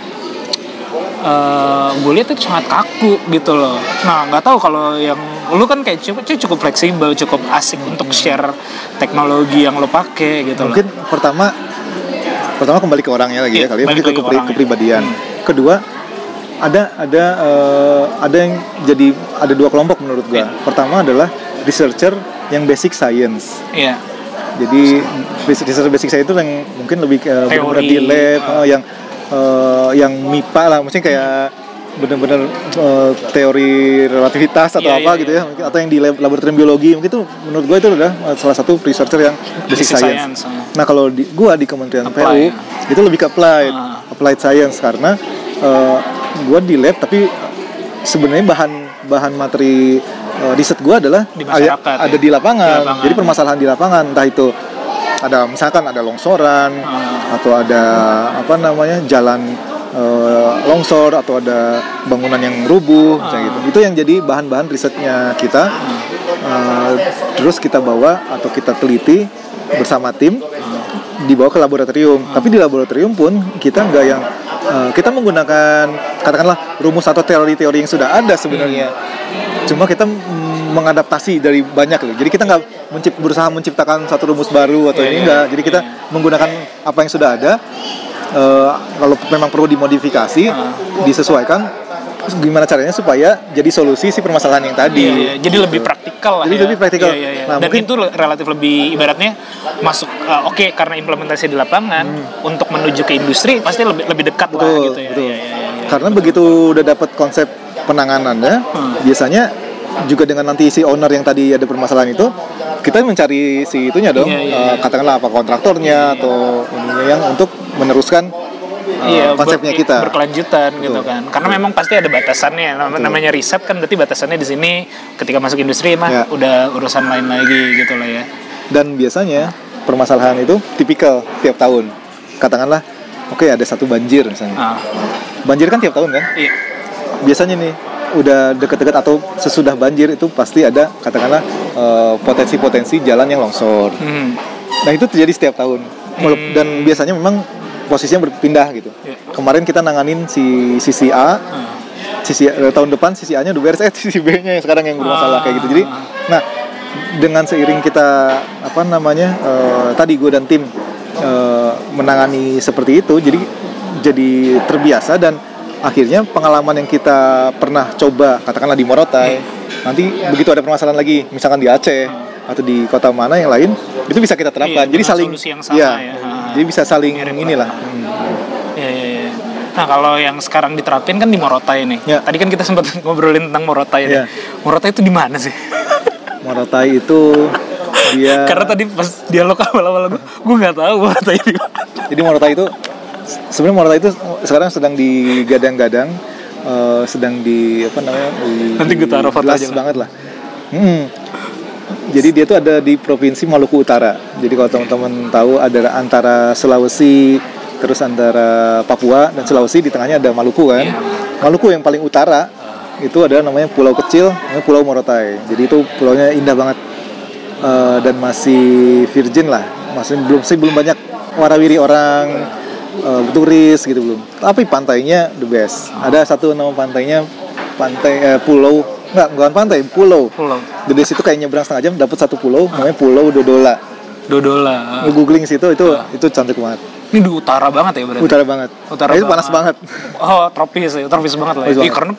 gue lihat itu sangat kaku gitu loh. Nah nggak tahu kalau yang lu kan kayak cukup cukup fleksibel, cukup asik untuk share teknologi yang lo pakai gitu mungkin pertama pertama kembali ke orangnya lagi Iya, ya kali ya mungkin ke ke kepribadian Hmm. kedua ada ada eh, ada yang jadi ada dua kelompok menurut gua Iya. pertama adalah researcher yang basic science lo. Iya. jadi researcher basic science itu yang mungkin lebih benar-benar di lab yang eh, yang MIPA lah maksudnya kayak benar-benar eh, teori relativitas atau Iya, apa iya, gitu ya mungkin atau yang di lab, laboratorium biologi mungkin itu menurut gue itu adalah eh, salah satu researcher yang basic, Basic science. science, ah. Nah kalau di gua di Kementerian Apply, PU ya. itu lebih ke applied, Ah. applied science karena eh, gua di lab tapi sebenarnya bahan bahan materi eh, riset gua adalah Di ada, masyarakat, ada ya. di lapangan. Di lapangan. Jadi permasalahan di lapangan entah itu ada misalkan ada longsoran Ah. atau ada apa namanya jalan eh, longsor atau ada bangunan yang rubuh misalnya gitu. Itu yang jadi bahan-bahan risetnya kita. Eh, terus kita bawa atau kita teliti bersama tim dibawa ke laboratorium. Tapi di laboratorium pun kita nggak yang eh, kita menggunakan katakanlah rumus atau teori-teori yang sudah ada sebenarnya. Cuma kita mengadaptasi dari banyak loh. Jadi kita nggak mencipt, berusaha menciptakan satu rumus baru atau Iya, ini iya. enggak. Jadi kita menggunakan apa yang sudah ada. Eh, kalau memang perlu dimodifikasi, Ah. disesuaikan. Gimana caranya supaya jadi solusi si permasalahan yang tadi. Iya, iya. Jadi lebih praktikal lah Jadi ya. lebih praktikal. Iya, iya, iya. Nah, Dan mungkin- itu relatif lebih ibaratnya masuk eh, oke karena implementasi di lapangan untuk menuju ke industri pasti lebih lebih dekat lah Hmm. betul, gitu ya. betul. Iya, iya, iya, iya. Karena begitu udah dapat konsep penanganannya, Hmm. biasanya juga dengan nanti si owner yang tadi ada permasalahan itu, kita mencari si itunya dong, Iya, iya, eh, katakanlah apa kontraktornya atau ininya yang untuk meneruskan eh, Iya, konsepnya ber- kita. berkelanjutan gitu kan. Karena memang pasti ada batasannya. Nam- Namanya riset kan berarti batasannya di sini ketika masuk industri mah Ya. udah urusan lain lagi gitu lah ya. Dan biasanya permasalahan itu tipikal tiap tahun. Katakanlah, oke ada satu banjir misalnya. Ah, Banjir kan tiap tahun kan? iya. biasanya nih udah deket-deket atau sesudah banjir itu pasti ada katakanlah eh, potensi-potensi jalan yang longsor. Hmm. Nah itu terjadi setiap tahun Walaupun- dan biasanya memang posisinya berpindah gitu. Iya. kemarin kita nanganin si sisi A Hmm. sisi eh, tahun depan sisi A-nya udah beres eh sisi B-nya yang sekarang yang bermasalah kayak gitu jadi nah dengan seiring kita apa namanya eh, tadi gue dan tim eh, menangani seperti itu jadi jadi terbiasa dan akhirnya pengalaman yang kita pernah coba katakanlah di Morotai nanti begitu ada permasalahan lagi misalkan di Aceh atau di kota mana yang lain itu bisa kita terapkan Iya, jadi saling yang sama iya, ya. Jadi bisa saling Mirip lah. inilah Hmm. Iya, iya, iya. Nah kalau yang sekarang diterapin kan di Morotai nih. Ya. Tadi kan kita sempat *laughs* ngobrolin tentang Morotai nih. Ya. Morotai itu di mana sih? Morotai itu dia *laughs* Karena tadi pas dialog awal-awal gue, gue nggak tahu Morotai di mana. Jadi Morotai itu sebenarnya Morotai itu sekarang sedang digadang-gadang eh, sedang di apa namanya? Di, Nanti gue taruh foto aja banget lah. Hmm. Jadi dia tuh ada di provinsi Maluku Utara. Jadi kalau teman-teman tahu ada antara Sulawesi terus antara Papua dan Sulawesi di tengahnya ada Maluku kan. Iya. Maluku yang paling utara itu ada namanya pulau kecil namanya Pulau Morotai. Jadi itu pulaunya indah banget Eh, dan masih virgin lah. Masih belum sih belum banyak warawiri orang eh, turis gitu belum. Tapi pantainya the best. Ada satu nama pantainya pantai eh, pulau enggak bukan pantai pulau. Pulau Dari situ kayak nyebrang setengah jam dapat satu pulau namanya Pulau Dodola. Dodola. Nge-googling situ itu itu cantik banget. Ini di utara banget ya berarti. Utara banget. Utara Nah, itu panas banget. Oh tropis ya, tropis banget lah. Iya banget. karena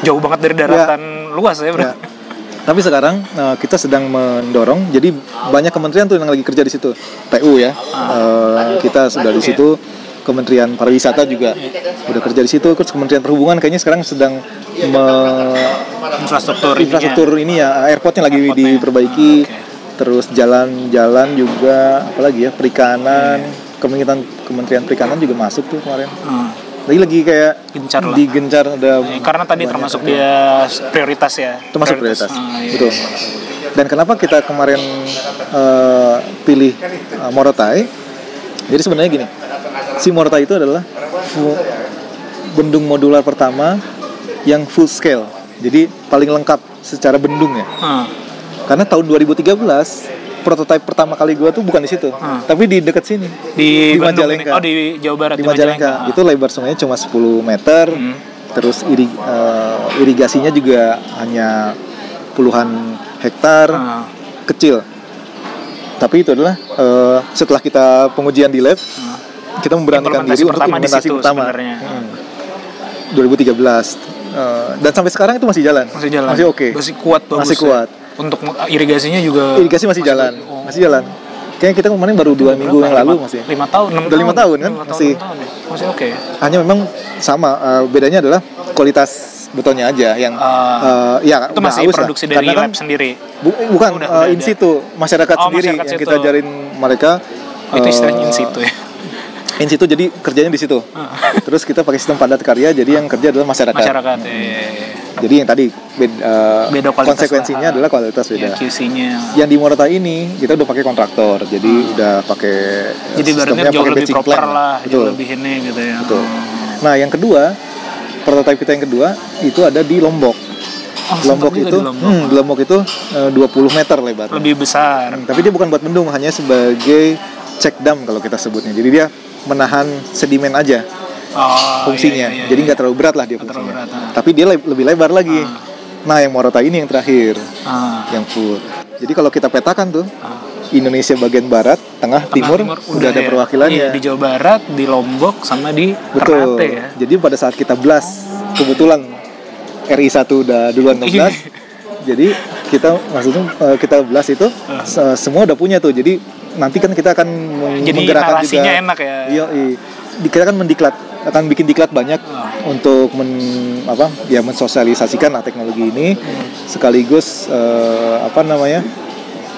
jauh banget dari daratan luas ya Ya. berarti. Tapi sekarang eh, kita sedang mendorong, jadi banyak kementerian tuh yang lagi kerja di situ. PU ya, Eh, kita sudah di situ. Kementerian Pariwisata juga udah kerja di situ. Terus Kementerian Perhubungan kayaknya sekarang sedang me- Infrastruktur ininya. infrastruktur ini ya, airportnya lagi Airportnya. diperbaiki. Oke. Terus jalan-jalan juga, apalagi ya perikanan. Kementerian Kementerian Perikanan juga masuk tuh kemarin. Hmm. Lagi lagi kayak Gencar lah. digencar ada Eh, Karena tadi termasuk dia prioritas ya. termasuk prioritas, Ah, iya. betul dan kenapa kita kemarin eh, pilih eh, Morotai jadi sebenarnya gini si Morotai itu adalah bendung modular pertama yang full scale jadi paling lengkap secara bendung ya Hmm. karena tahun 2013 prototipe pertama kali gua tuh bukan di situ Hmm. tapi di dekat sini Di, Di Majalengka. Oh di Jawa Barat di Majalengka itu lebar sungainya cuma 10 meter Hmm. terus iri, eh, irigasinya juga hanya puluhan hektar Ah. kecil tapi itu adalah eh, setelah kita pengujian di lab kita memberanikan diri untuk di implementasi situ pertama sebenarnya. Hmm. 2013 Eh, dan sampai sekarang itu masih jalan Masih jalan. masih oke Masih kuat bagus. Masih ya. kuat. Untuk irigasinya juga irigasi masih, jalan oh. masih jalan kayaknya kita kemarin baru dua minggu yang lalu masih lima tahun enam lima tahun kan? Lima Masih. enam tahun ya. masih oke hanya memang sama eh, bedanya adalah kualitas betonnya aja yang Ah. eh, ya itu masih haus lah. produksi dari Karena kan lab sendiri Bu- bukan Udah, udah in situ masyarakat Oh, sendiri masyarakat yang situ. kita ajarin mereka itu istilahnya in situ ya in situ jadi kerjanya di situ Ah. terus kita pakai sistem padat karya jadi yang kerja adalah masyarakat, masyarakat ya, ya, ya. jadi yang tadi beda, eh, Beda kualitas konsekuensinya lah. adalah kualitas ya beda QC-nya yang di Morotai ini kita udah pakai kontraktor jadi udah pakai eh, jadi sistemnya jauh pakai lebih proper plan. lah betul jauh lebih ini gitu ya betul Oh. nah yang kedua prototipe kita yang kedua itu ada di Lombok Oh, Lombok itu di Lombok. hmm, Lombok itu eh, 20 meter lebar lebih besar Hmm, tapi dia bukan buat bendung, hanya sebagai check dam kalau kita sebutnya. Jadi dia menahan sedimen aja oh, fungsinya. iya, iya, Jadi iya. nggak terlalu berat lah dia fungsinya. berat, ah. Tapi dia le- lebih lebar lagi. Nah, yang Morotai ini yang terakhir, Ah, yang full. Jadi kalau kita petakan tuh, ah. Indonesia bagian barat, tengah, Tengah timur, udah ada ya. perwakilannya. Iya, di Jawa Barat di Lombok sama di Betul. Ternate ya Jadi pada saat kita blast, kebetulan RI 1 udah duluan Iya. ngeblas. jadi kita maksudnya eh, kita blast itu se- semua udah punya tuh. Jadi nanti kan kita akan Jadi menggerakkan juga. enak ya. Iya, iya. Kita kan mendiklat akan bikin diklat banyak Ah. untuk men apa ya mensosialisasikan lah teknologi ini sekaligus eh, apa namanya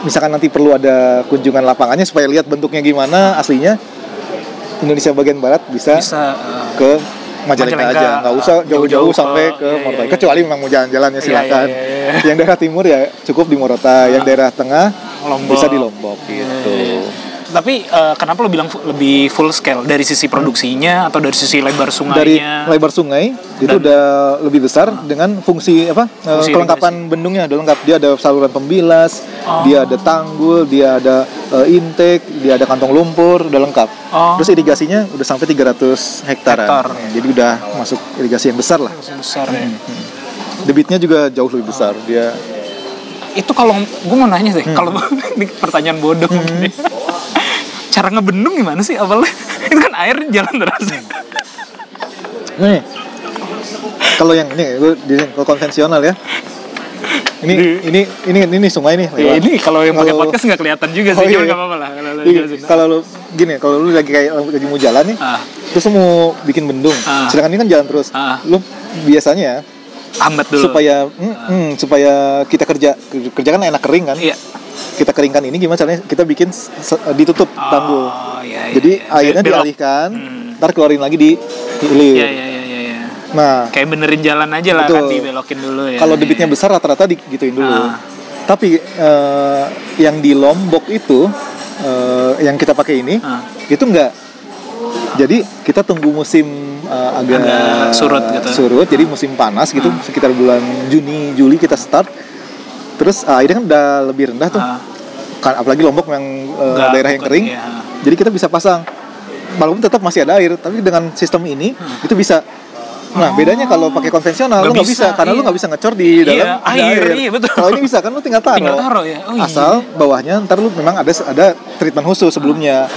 misalkan nanti perlu ada kunjungan lapangannya supaya lihat bentuknya gimana aslinya Indonesia bagian barat bisa, bisa uh, ke Majalengka, Majalengka, aja nggak usah jauh-jauh sampai ke iya, iya, Morotai iya. kecuali memang mau jalan-jalan ya Iya, silakan iya, iya, iya. yang daerah timur ya cukup di Morotai yang daerah tengah Lombok. bisa di Lombok Iya, gitu iya, iya. Tapi eh, kenapa lo bilang lebih full scale dari sisi produksinya atau dari sisi lebar dari sungainya? lebar sungai itu Dan- udah lebih besar dengan fungsi apa eh, Fungsi kelengkapan bendungnya udah lengkap dia ada saluran pembilas Oh. dia ada tanggul dia ada eh, intake dia ada kantong lumpur udah lengkap Oh. terus irigasinya udah sampai 300 hektaran Hektar. Ya, jadi udah masuk irigasi yang besar lah besar ya. debitnya juga jauh lebih besar dia Itu kalau gue mau nanya deh, Hmm. kalau *laughs* ini pertanyaan bodoh mungkin *laughs* ya. Cara ngebendung gimana sih awalnya? *laughs* Itu kan air jalan terus. nih kalau yang ini gue di kalau konvensional ya ini Di- ini ini ini sungai nih Ya, ini kalau yang pakai podcast nggak kelihatan juga sih, Oh, iya, cuma iya. nggak apa-apa lah. Kalau Iya, kalau lu gini, kalau lu lagi kayak lagi mau jalan nih, Ah, terus lu mau bikin bendung, Ah. sedangkan ini kan jalan terus, Ah. lu biasanya hambat dulu. supaya mm, mm, supaya kita kerja kerja kan enak kering kan, Iya. Kita keringkan ini gimana caranya kita bikin ditutup tanggul, Oh, iya, iya, jadi iya. airnya Belok. dialihkan, Hmm. ntar keluarin lagi di hilir. Iya, iya, iya, iya, iya. Nah, Kayak benerin jalan aja lah Betul. kan dibelokin dulu ya. kalau Iya, debitnya iya. besar rata-rata di- gituin dulu. Ah. Tapi eh, yang di Lombok itu eh, yang kita pakai ini Ah. itu enggak. Jadi kita tunggu musim eh, agak, Agak surut gitu. surut, jadi musim panas gitu Ah. sekitar bulan Juni Juli kita start. Terus ah, airnya kan udah lebih rendah tuh. Ah. Kan apalagi Lombok yang eh, Nggak, daerah yang kering. iya. Jadi kita bisa pasang. Walaupun tetap masih ada air, tapi dengan sistem ini itu bisa Nah, bedanya kalau pakai konvensional lu nggak bisa, bisa, karena lu iya. nggak bisa ngecor di Iya, dalam ada air, iya, betul. Kalau ini bisa kan lu tinggal taruh. Tinggal taruh ya? Oh, iya. Asal bawahnya ntar lu memang ada ada treatment khusus sebelumnya.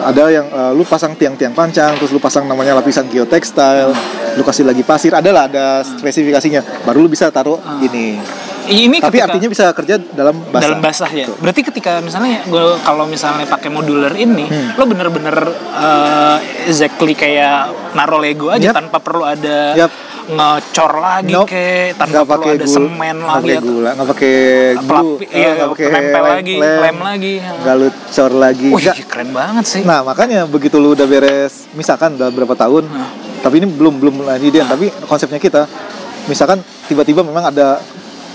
Ada yang eh, lu pasang tiang-tiang pancang, terus lu pasang namanya lapisan geotextile, lu kasih lagi pasir, adalah ada spesifikasinya. Baru lu bisa taruh ini. Ini Tapi ketika- artinya bisa kerja dalam basah. dalam basah ya. Betul. Berarti ketika misalnya gue kalau misalnya pakai modular ini, Hmm. lo bener-bener uh, exactly kayak naro Lego aja Yap. tanpa perlu ada Yap. ngecor lagi Nope. ke tanpa Nggak perlu ada gula, semen nggak lagi pakai atau gula, nggak pakai glue, iya, nggak pakai nempel lem, lagi, lem, lem lagi. nggak lu cor lagi. Wih, Nggak. keren banget sih. Nah makanya begitu lu udah beres, misalkan udah berapa tahun, Nah. tapi ini belum belum lanjutin, tapi konsepnya kita, misalkan tiba-tiba memang ada,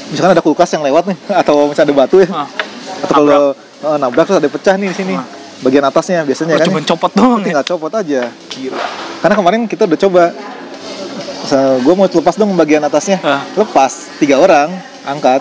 misalkan ada kulkas yang lewat nih, *laughs* atau misalnya ada batu ya, Nah, atau kalau eh, nabrak terus ada pecah nih di sini, Nah. bagian atasnya biasanya kan, cuma copot doang ya. tinggal copot aja. Gila. Karena kemarin kita udah coba, gue mau lepas dong bagian atasnya, Ah. lepas tiga orang angkat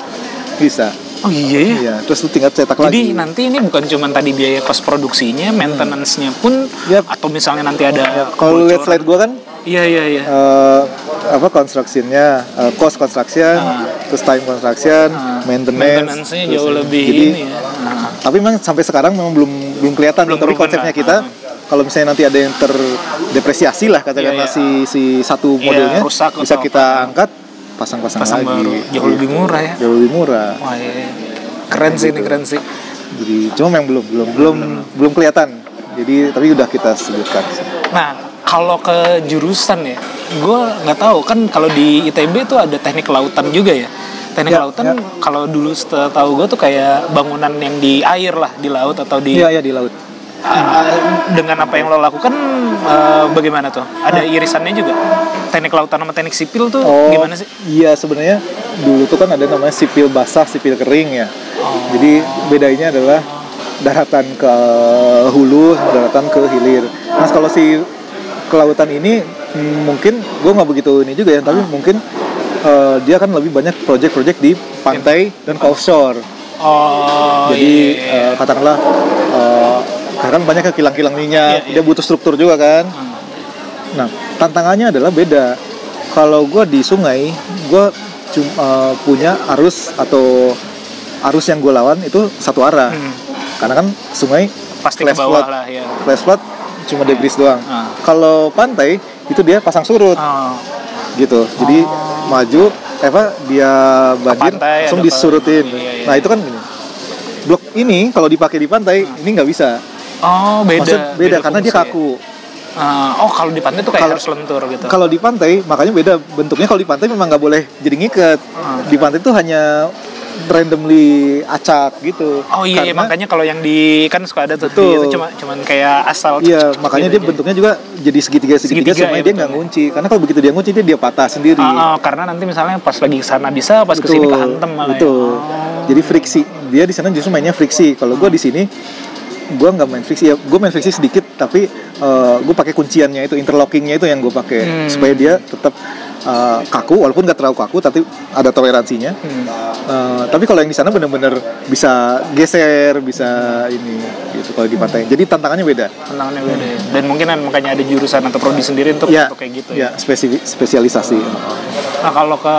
bisa, Oh iya ya. iya, terus lu tinggal cetak Jadi lagi. nanti ini bukan cuma tadi biaya kos produksinya, maintenance-nya pun Yap. atau misalnya nanti ada Ya, kalau lihat slide gue kan Iya iya iya. eh apa constructionnya eh, cost construction Ah. terus time construction Ah, maintenance maintenance-nya terus jauh lebih jadi ini ya. Ah. tapi memang sampai sekarang memang belum belum kelihatan Belum tapi konsepnya kita kalau misalnya nanti ada yang terdepresiasi lah katakanlah Iya, si si satu Iya, modelnya rusak bisa kita angkat pasang-pasang Pasang lagi baru. Jauh lebih murah ya. jauh lebih murah Wah, iya. Keren sih ini keren sih. jadi cuma memang belum belum belum belum kelihatan jadi tapi udah kita sebutkan sih. Nah, kalau ke jurusan ya, gue nggak tahu kan kalau di ITB tuh ada teknik lautan juga ya. Teknik Ya, lautan ya. kalau dulu setelah tahu gue tuh kayak bangunan yang di air lah, di laut atau di iya iya di laut Ah, dengan apa yang lo lakukan eh, bagaimana tuh? Ada irisannya juga? Teknik lautan sama teknik sipil tuh gimana sih? Iya sebenarnya dulu tuh kan ada namanya sipil basah, sipil kering ya. Oh. Jadi bedanya adalah daratan ke hulu daratan ke hilir. Nah kalau si kelautan ini mungkin gue nggak begitu ini juga ya, tapi mungkin eh, dia kan lebih banyak project-project di pantai dan ke offshore. Oh, Jadi iya, iya. eh, katakanlah eh, karena kan banyak ke kilang-kilang minyak, Iya, iya. dia butuh struktur juga kan. Hmm. Nah, tantangannya adalah beda. Kalau gue di sungai, gue cuma punya arus atau arus yang gue lawan itu satu arah. Hmm. Karena kan sungai pasti ke flash bawah flood, lah ya. flash flood cuma debris doang. Ah. Kalau pantai itu dia pasang surut Oh. gitu. Jadi maju, eh, apa dia banjir pantai, langsung disurutin. Iya, iya. Nah itu kan gini. Blok ini kalau dipakai di pantai ini nggak bisa. Oh, beda. Maksud beda, karena dia fungsi kaku. Ah, oh, kalau di pantai tuh kayak Kalau- harus lentur gitu. Kalau di pantai, makanya beda bentuknya. Kalau di pantai memang nggak boleh jadi ngiket. Ah. Di pantai itu hanya randomly acak gitu. Oh iya, iya, Karena- makanya kalau yang di kan suka ada tuh Betul. itu cuma cuman kayak asal Iya, makanya dia gitu aja. bentuknya juga jadi segitiga segitiga, Segitiga, supaya ya, dia nggak ngunci. Karena kalau begitu dia ngunci dia dia patah sendiri. Ah, ah, karena nanti misalnya pas lagi ke sana bisa, pas ke sini kehantem malah. ya. betul. Oh. Jadi friksi. Dia di sana justru mainnya friksi. Kalau gua di sini gue nggak main fiksi ya gue main fiksi sedikit tapi gue pakai kunciannya itu interlockingnya itu yang gue pakai Hmm. supaya dia tetap uh, kaku walaupun nggak terlalu kaku tapi ada toleransinya. Hmm. Uh, tapi kalau yang di sana bener-bener bisa geser bisa ini gitu kalau di pantai. Jadi tantangannya beda. Tantangannya beda ya. dan mungkin kan makanya ada jurusan atau prodi sendiri untuk, ya untuk kayak gitu ya. spesifi- spesialisasi. Nah kalau ke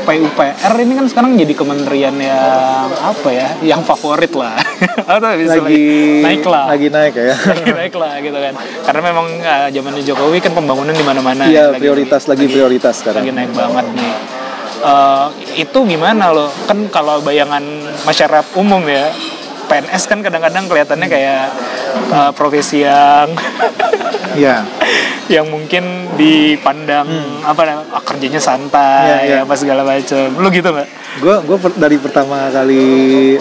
PUPR ini kan sekarang jadi kementerian yang apa ya, yang favorit lah, *laughs* atau bisa lagi naik lah, lagi naik ya *laughs* lagi naik lah gitu kan. Karena memang uh, zamannya Jokowi kan pembangunan di mana-mana. iya Lagi- prioritas lagi prioritas sekarang lagi naik banget nih. Eh, itu gimana loh? Kan kalau bayangan masyarakat umum ya, PNS kan kadang-kadang kelihatannya kayak eh, profesi yang ya *laughs* yang mungkin dipandang apa namanya ah, kerjanya santai Iya, iya. apa segala macam lu gitu nggak? Gue gue dari pertama kali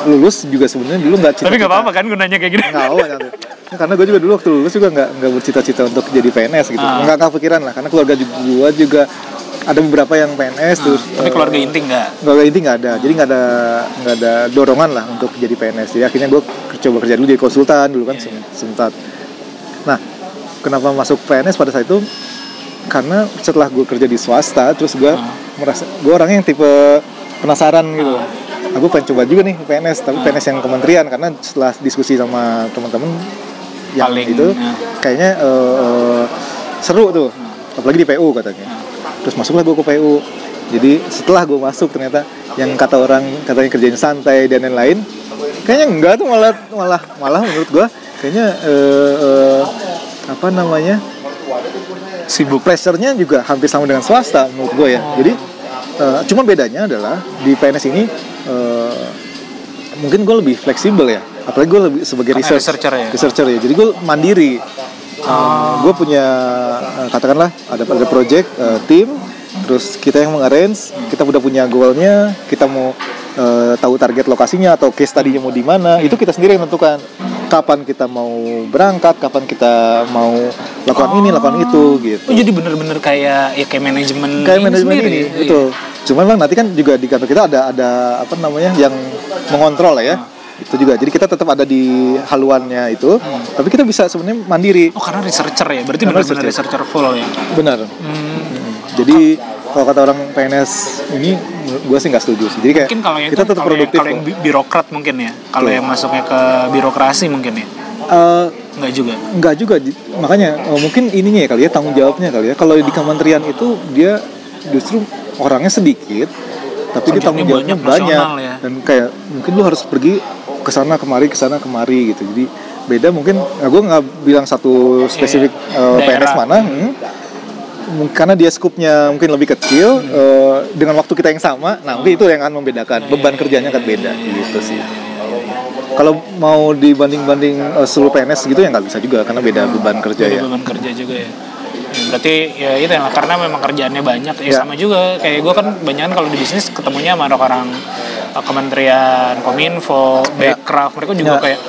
lulus juga sebenarnya dulu nggak tapi nggak apa-apa kan gunanya kayak gini nggak apa Tante. karena gue juga dulu waktu lulus juga nggak nggak bercita-cita untuk jadi PNS gitu. Ah. nggak kepikiran lah karena keluarga gue juga ada beberapa yang PNS terus tapi eh, keluarga inti nggak? keluarga inti nggak ada. Jadi nggak ada nggak ada dorongan lah untuk jadi PNS jadi akhirnya gue coba kerja dulu jadi konsultan dulu kan Iya, sem- sebentar. Nah kenapa masuk PNS pada saat itu? Karena setelah gue kerja di swasta terus gue Ah. merasa gue orangnya yang tipe penasaran gitu. Aku pengen coba juga nih PNS Ah. tapi PNS yang kementerian. Karena setelah diskusi sama teman-teman yang Paling, itu ya. kayaknya eh, eh, seru tuh. Apalagi di PU katanya terus masuklah gue ke PU jadi setelah gue masuk ternyata yang kata orang katanya kerjain santai dan lain-lain kayaknya enggak tuh malah malah malah menurut gue kayaknya eh, eh, apa namanya sibuk pressure-nya juga hampir sama dengan swasta menurut gue ya. Jadi eh, cuman bedanya adalah di PNS ini eh, mungkin gue lebih fleksibel ya. Apalagi gue lebih sebagai research, researcher ya? researcher ya. Jadi gue mandiri. Gue punya eh, katakanlah ada ada project eh, tim, terus kita yang mengarrange, kita udah punya goalnya, kita mau eh, tahu target lokasinya atau case tadinya mau di mana, itu kita sendiri yang menentukan kapan kita mau berangkat, kapan kita mau lakukan ini, lakukan itu gitu. Oh jadi bener-bener kayak ya kayak manajemen kayak ini manajemen sendiri. ini Iya. cuman bang nanti kan juga di kantor kita ada ada apa namanya yang mengontrol lah ya itu juga. Jadi kita tetap ada di haluannya itu. Tapi kita bisa sebenarnya mandiri. Oh karena researcher ya? Berarti Karena bener-bener researcher. full ya? Benar. Hmm. Hmm. jadi kalau kata orang PNS ini gue sih nggak setuju sih. Jadi kayak mungkin kalau yang kita tetap kalau yang, produktif kalau yang birokrat mungkin ya? Kalau Betul. yang masuknya ke birokrasi mungkin ya? Eh, nggak juga? nggak juga. Makanya eh, mungkin ininya ya kali ya tanggung jawabnya kali ya. Kalau di kementerian itu dia justru orangnya sedikit tapi dia Kerjanya tanggung jawabnya banyak, banyak, ya. dan kayak mungkin lu harus pergi ke sana kemari ke sana kemari gitu. Jadi beda mungkin nah, gue nggak bilang satu spesifik eh, Daerah. PNS mana hmm. Karena dia skupnya mungkin lebih kecil eh, dengan waktu kita yang sama nah mungkin itu yang akan membedakan. Beban kerjanya akan beda gitu sih. Kalau mau dibanding-banding eh, seluruh PNS gitu ya nggak bisa juga karena beda beban kerja ya. beban kerja juga ya Ya, berarti ya itu ya karena memang kerjaannya banyak ya, Ya. sama juga kayak gue kan banyak kalau di bisnis ketemunya sama orang-orang uh, kementerian kominfo Ya. backcraft mereka juga Ya. kayak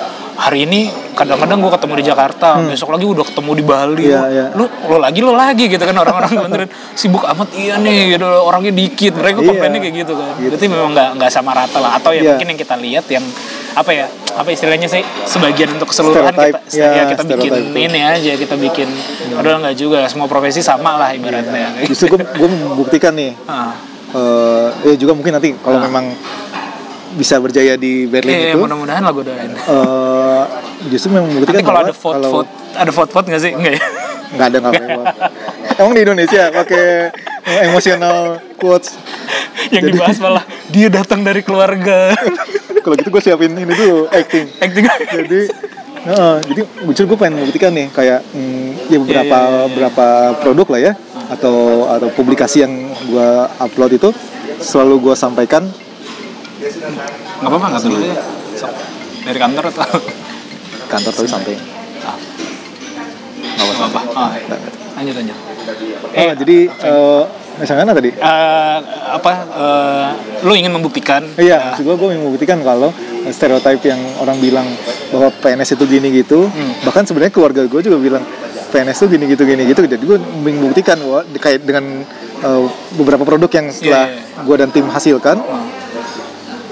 hari ini kadang-kadang gue ketemu di Jakarta besok lagi udah ketemu di Bali Hmm. Iya, iya. lu lo lagi lo lagi gitu kan orang-orang *laughs* kementerian sibuk amat iya nih gitu, orangnya dikit mereka Iya. komplainnya kayak gitu kan Gitu. berarti memang nggak nggak sama rata lah atau ya Iya. mungkin yang kita lihat yang apa ya apa istilahnya sih sebagian untuk keseluruhan Stereotype. kita Ya, ya, kita bikin itu. ini aja kita bikin padahal nggak juga semua profesi sama lah ibaratnya Justru gue gue membuktikan nih *laughs* Ah. eh ya juga mungkin nanti kalau Ah. memang bisa berjaya di Berlin Eh, itu. mudah-mudahan lah gue doain. Eh justru memang membuktikan nanti kalau ada vote vote ada vote vote nggak sih? Enggak ya? Nggak ada nggak apa emang di Indonesia pakai emosional quotes. *laughs* Yang Jadi- dibahas *laughs* malah dia datang dari keluarga. *laughs* Kalau gitu gue siapin ini dulu acting. Acting. Jadi Heeh, jadi justru gue pengen membuktikan nih kayak mm, ya beberapa Iya, iya, iya. beberapa produk lah ya atau atau publikasi yang gue upload itu selalu gue sampaikan nggak apa-apa nggak dulu dari kantor atau? Kantor tapi sampai Ah. nggak nggak apa-apa. Ah, lanjut lanjut. Eh, jadi eh misalnya mana tadi? Eh, apa eh, lu ingin membuktikan? Iya, maksud gue gue mau membuktikan kalau stereotype yang orang bilang bahwa PNS itu gini gitu, Hmm. bahkan sebenarnya keluarga gue juga bilang PNS itu gini gitu gini gitu, jadi gue membuktikan bahwa kait dengan eh, beberapa produk yang setelah Iya, iya. gue dan tim hasilkan,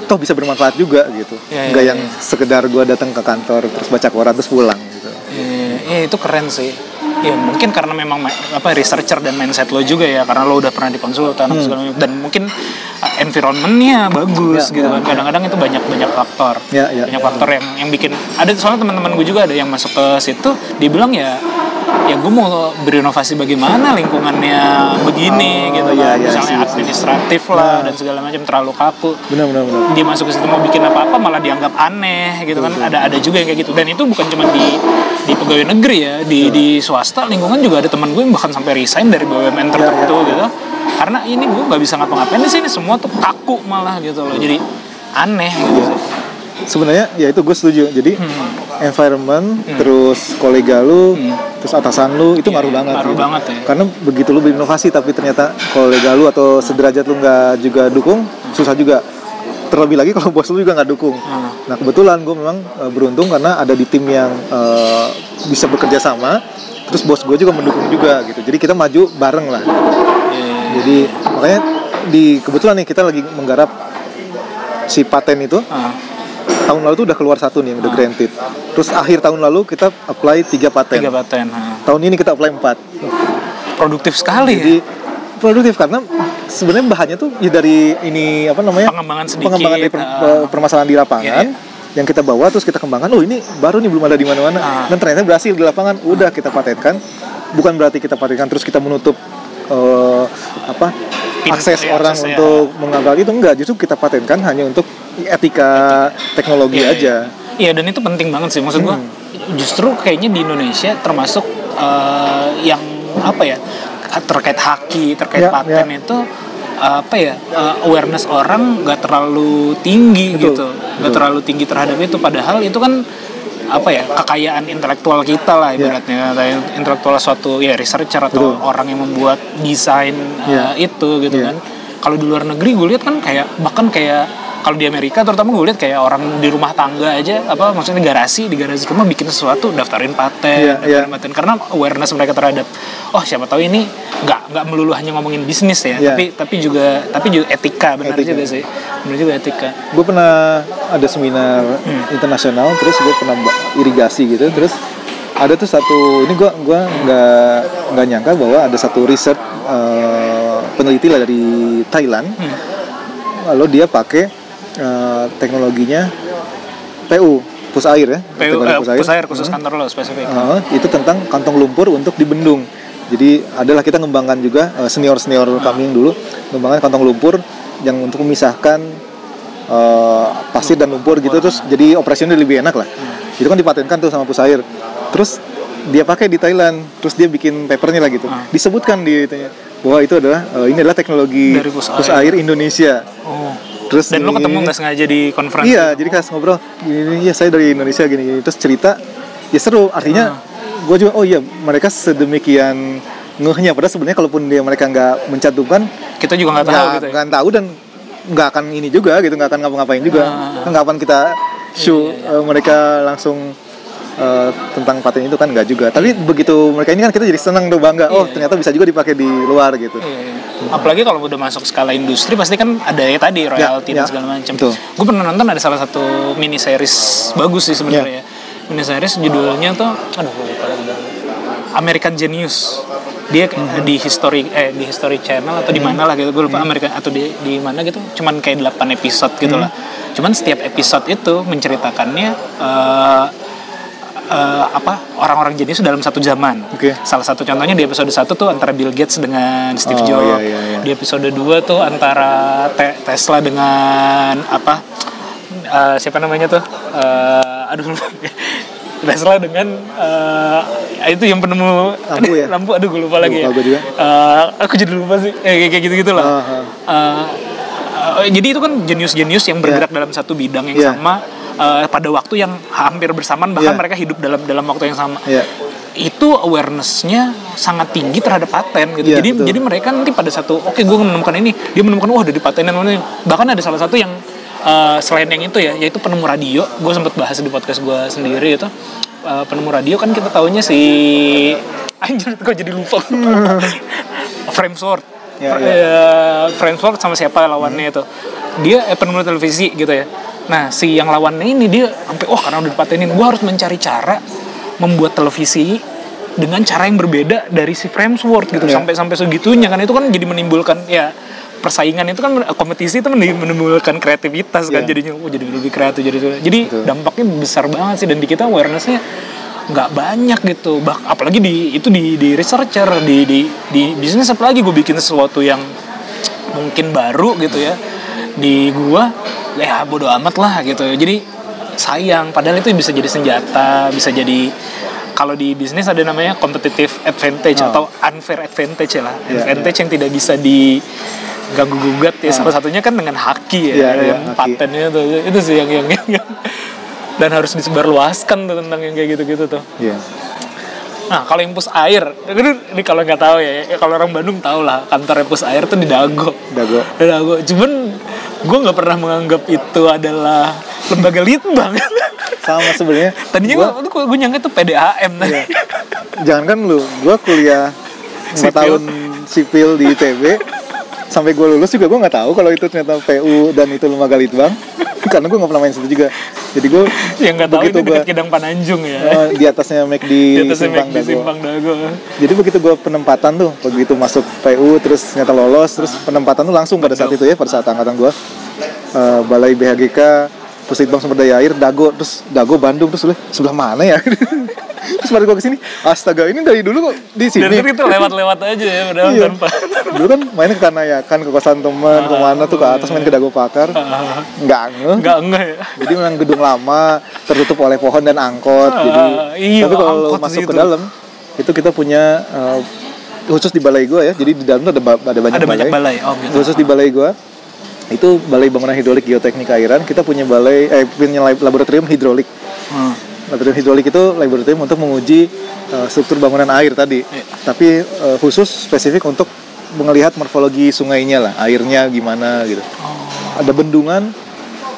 toh bisa bermanfaat juga gitu. Ya, ya, nggak ya, yang sekedar gue datang ke kantor terus baca koran terus pulang gitu. Iya, iya, itu keren sih. Ya mungkin karena memang ma- apa researcher dan mindset lo juga ya karena lo udah pernah di konsultan apa segala macam. dan mungkin uh, environmentnya bagus Ya, gitu ya, kan. kadang-kadang itu banyak banyak faktor. Ya, ya, banyak ya. faktor yang yang bikin ada soalnya teman-teman gue juga ada yang masuk ke situ dia bilang ya ya gue mau berinovasi bagaimana lingkungannya begini Oh, gitu iya, kan iya, misalnya see. administratif lah dan segala macam terlalu kaku. Benar benar benar. Dia masuk ke situ mau bikin apa-apa malah dianggap aneh gitu kan. Ada ada juga yang kayak gitu. Dan itu bukan cuma di di pegawai negeri ya di di swasta lingkungan juga ada teman gue yang bahkan sampai resign dari BUMN tertentu gitu. Karena ini gue nggak bisa ngapa-ngapain di sini semua tuh kaku malah gitu loh. Jadi aneh gitu sih sebenarnya ya itu gue setuju. Jadi Hmm. environment terus kolega lu terus atasan lu itu Iya, ngaruh banget ngaruh gitu. banget ya. karena begitu lu berinovasi tapi ternyata kolega lu atau sederajat lu nggak juga dukung susah juga. Terlebih lagi kalau *laughs* bos lu juga nggak dukung. Hmm. nah kebetulan gue memang eh, beruntung karena ada di tim yang eh, bisa bekerja sama terus bos gue juga mendukung juga gitu. Jadi kita maju bareng lah. Iya, jadi makanya di kebetulan nih kita lagi menggarap si paten itu. Ah, tahun lalu tuh udah keluar satu nih yang udah granted. Terus akhir tahun lalu kita apply tiga paten. tiga paten ah. Tahun ini kita apply empat. produktif sekali Jadi ya produktif karena sebenarnya bahannya tuh ya dari ini apa namanya pengembangan sedikit pengembangan dari per- ah. permasalahan di lapangan yang kita bawa terus kita kembangkan. Oh ini baru nih belum ada di mana-mana Ah. dan ternyata berhasil di lapangan. Udah kita patenkan. Bukan berarti kita patenkan terus kita menutup eh, apa akses ya, orang aksesnya. untuk mengambil itu enggak justru kita patenkan hanya untuk etika teknologi Iya, aja. Iya dan itu penting banget sih maksud gua. Justru kayaknya di Indonesia termasuk eh, yang apa ya terkait haki terkait Ya, paten ya. itu apa ya eh, awareness orang nggak terlalu tinggi Betul, gitu nggak terlalu tinggi terhadap itu padahal itu kan apa ya kekayaan intelektual kita lah Ya. ibaratnya Kayak intelektual suatu ya researcher atau Betul. orang yang membuat desain eh, Ya. itu gitu Ya. kan kalau di luar negeri gue lihat kan kayak bahkan kayak kalau di Amerika terutama gue lihat kayak orang di rumah tangga aja apa maksudnya garasi di garasi rumah bikin sesuatu daftarin paten Iya, daftarin iya. paten karena awareness mereka terhadap oh siapa tahu ini nggak nggak melulu hanya ngomongin bisnis ya Iya. tapi tapi juga tapi juga etika benar Etika. juga sih benar juga etika gue pernah ada seminar internasional terus gue pernah irigasi gitu terus ada tuh satu ini gue gua nggak nggak nyangka bahwa ada satu riset eh, peneliti lah dari Thailand lalu dia pakai eh, teknologinya PU pus air ya PU, eh, pus air khusus kantor lo spesifik Eh, itu tentang kantong lumpur untuk dibendung. Jadi adalah kita ngembangkan juga senior senior kami yang dulu ngembangkan kantong lumpur yang untuk memisahkan eh, pasir dan lumpur gitu terus jadi operasinya lebih enak lah. Itu kan dipatenkan tuh sama pus air. Terus dia pakai di Thailand, terus dia bikin papernya lah gitu. Disebutkan di itunya bahwa itu adalah eh, ini adalah teknologi Dari pus pus air. air Indonesia. oh Terus dan lo ketemu nggak sengaja di konferensi Iya, jadi pas ngobrol, gini, ya saya dari Indonesia gini, gini. Terus cerita, ya seru. Artinya, gue juga, oh iya, mereka sedemikian ngehnya. Padahal sebenarnya kalaupun dia mereka nggak mencantumkan, kita juga nggak tahu nggak gitu ya nggak tahu dan nggak akan ini juga gitu, nggak akan ngapa-ngapain juga. Kan kapan kita show eh, mereka langsung eh, tentang paten itu kan nggak juga. Tapi begitu mereka ini kan kita jadi senang tuh bangga. Oh ternyata bisa juga dipakai di luar gitu. Iya, iya. Apalagi kalau udah masuk skala industri pasti kan ada ya tadi royalti ya, dan segala macam. Gue pernah nonton ada salah satu mini series bagus sih sebenarnya. Mini series judulnya tuh aduh lupa. American Genius. Dia kayak di history eh di history channel atau di mana lah gitu. Gue lupa American atau di di mana gitu. Cuman kayak 8 episode gitu lah. Cuman setiap episode itu menceritakannya eh eh, apa orang-orang jenius dalam satu zaman. Oke. Salah satu contohnya di episode 1 tuh antara Bill Gates dengan Steve Oh, Jobs. iya, iya, iya. Di episode 2 tuh antara Te- Tesla dengan apa? eh, siapa namanya tuh? Eh, aduh. *laughs* Tesla dengan eh, itu yang penemu Lampu ya? *laughs* lampu aduh gue lupa lagi ya. Lupa gua juga. Eh, aku jadi lupa sih. Eh, kayak gitu-gitu lah. Ah, ah. Eh, eh, jadi itu kan jenius-jenius yang bergerak dalam satu bidang yang Iya. sama eh, pada waktu yang hampir bersamaan bahkan Iya. mereka hidup dalam dalam waktu yang sama Iya. itu awarenessnya sangat tinggi terhadap paten gitu. Iya, jadi betul. jadi mereka nanti pada satu oke gue menemukan ini, dia menemukan wah dari patenan ini. Bahkan ada salah satu yang eh, selain yang itu ya, yaitu penemu radio. Gue sempat bahas di podcast gue sendiri itu Eh, penemu radio kan kita tahunya si anjir kok jadi lupa. *laughs* frame sword. Ya, ya. eh, Frankfurt sama siapa lawannya itu dia eh, penemuan televisi gitu ya nah si yang lawannya ini dia sampai wah karena udah dipatenin gue harus mencari cara membuat televisi dengan cara yang berbeda dari si Framework gitu Ya. sampai sampai segitunya kan itu kan jadi menimbulkan ya persaingan itu kan kompetisi itu menimbulkan kreativitas kan Ya. jadinya oh, jadi lebih kreatif jadi jadi Betul. dampaknya besar banget sih dan di kita awarenessnya nggak banyak gitu bah apalagi di itu di di researcher di di di bisnis apalagi gue bikin sesuatu yang mungkin baru gitu ya di gua ya bodo amat lah gitu jadi sayang padahal itu bisa jadi senjata bisa jadi kalau di bisnis ada namanya competitive advantage Oh. atau unfair advantage lah Iya, advantage yang tidak bisa diganggu gugat ya salah satunya kan dengan haki ya iya, yang haki. patennya tuh itu sih yang yang, yang, yang- dan harus disebarluaskan tuh tentang yang kayak gitu-gitu tuh Iya. Nah, kalau yang pus air, ini, ini kalau nggak tahu ya, ya kalau orang Bandung tahu lah kantor pus air tuh di Dago. Dago. Di Dago. Cuman gue nggak pernah menganggap itu adalah lembaga litbang. Sama sebenarnya. Tadinya gua- gue gue nyangka itu PDAM. Iya. jangan kan lu gue kuliah 4 Sipil. tahun sipil di ITB sampai gue lulus juga gue nggak tahu kalau itu ternyata PU dan itu lembaga litbang *laughs* karena gue nggak pernah main situ juga. Jadi gue yang nggak tahu itu gua dekat Kidang Pananjung ya. eh, di atasnya Mac di *laughs* di, atas Simpang Dago. Simpang Dago. jadi begitu gue penempatan tuh begitu masuk PU terus ternyata lolos terus penempatan tuh langsung pada saat itu ya pada saat angkatan gue eh, Balai BHGK Puslitbang Sumber Daya Air Dago terus Dago Bandung terus sebelah, sebelah mana ya *laughs* terus pada gue ke sini astaga ini dari dulu kok di sini itu kita lewat-lewat aja ya, padahal Iya. tanpa. *laughs* dulu kan main ke Kanayakan ke kosan teman ke mana tuh ke atas main ke Dago Pakar Ah, nggak ngeh Nggak enggak ya. jadi memang gedung lama tertutup oleh pohon dan angkot Ah, jadi iya, tapi kalau masuk situ. ke dalam itu kita punya eh, khusus di balai gua ya jadi di dalam tuh ada ba- ada banyak Ada balai banyak balai. Oh gitu. khusus di balai gua itu balai bangunan hidrolik geoteknik airan kita punya balai eh punya lab- laboratorium hidrolik Hmm. laboratorium hidrolik itu laboratorium untuk menguji eh, struktur bangunan air tadi Iya. tapi eh, khusus spesifik untuk melihat morfologi sungainya lah airnya gimana gitu Oh. ada bendungan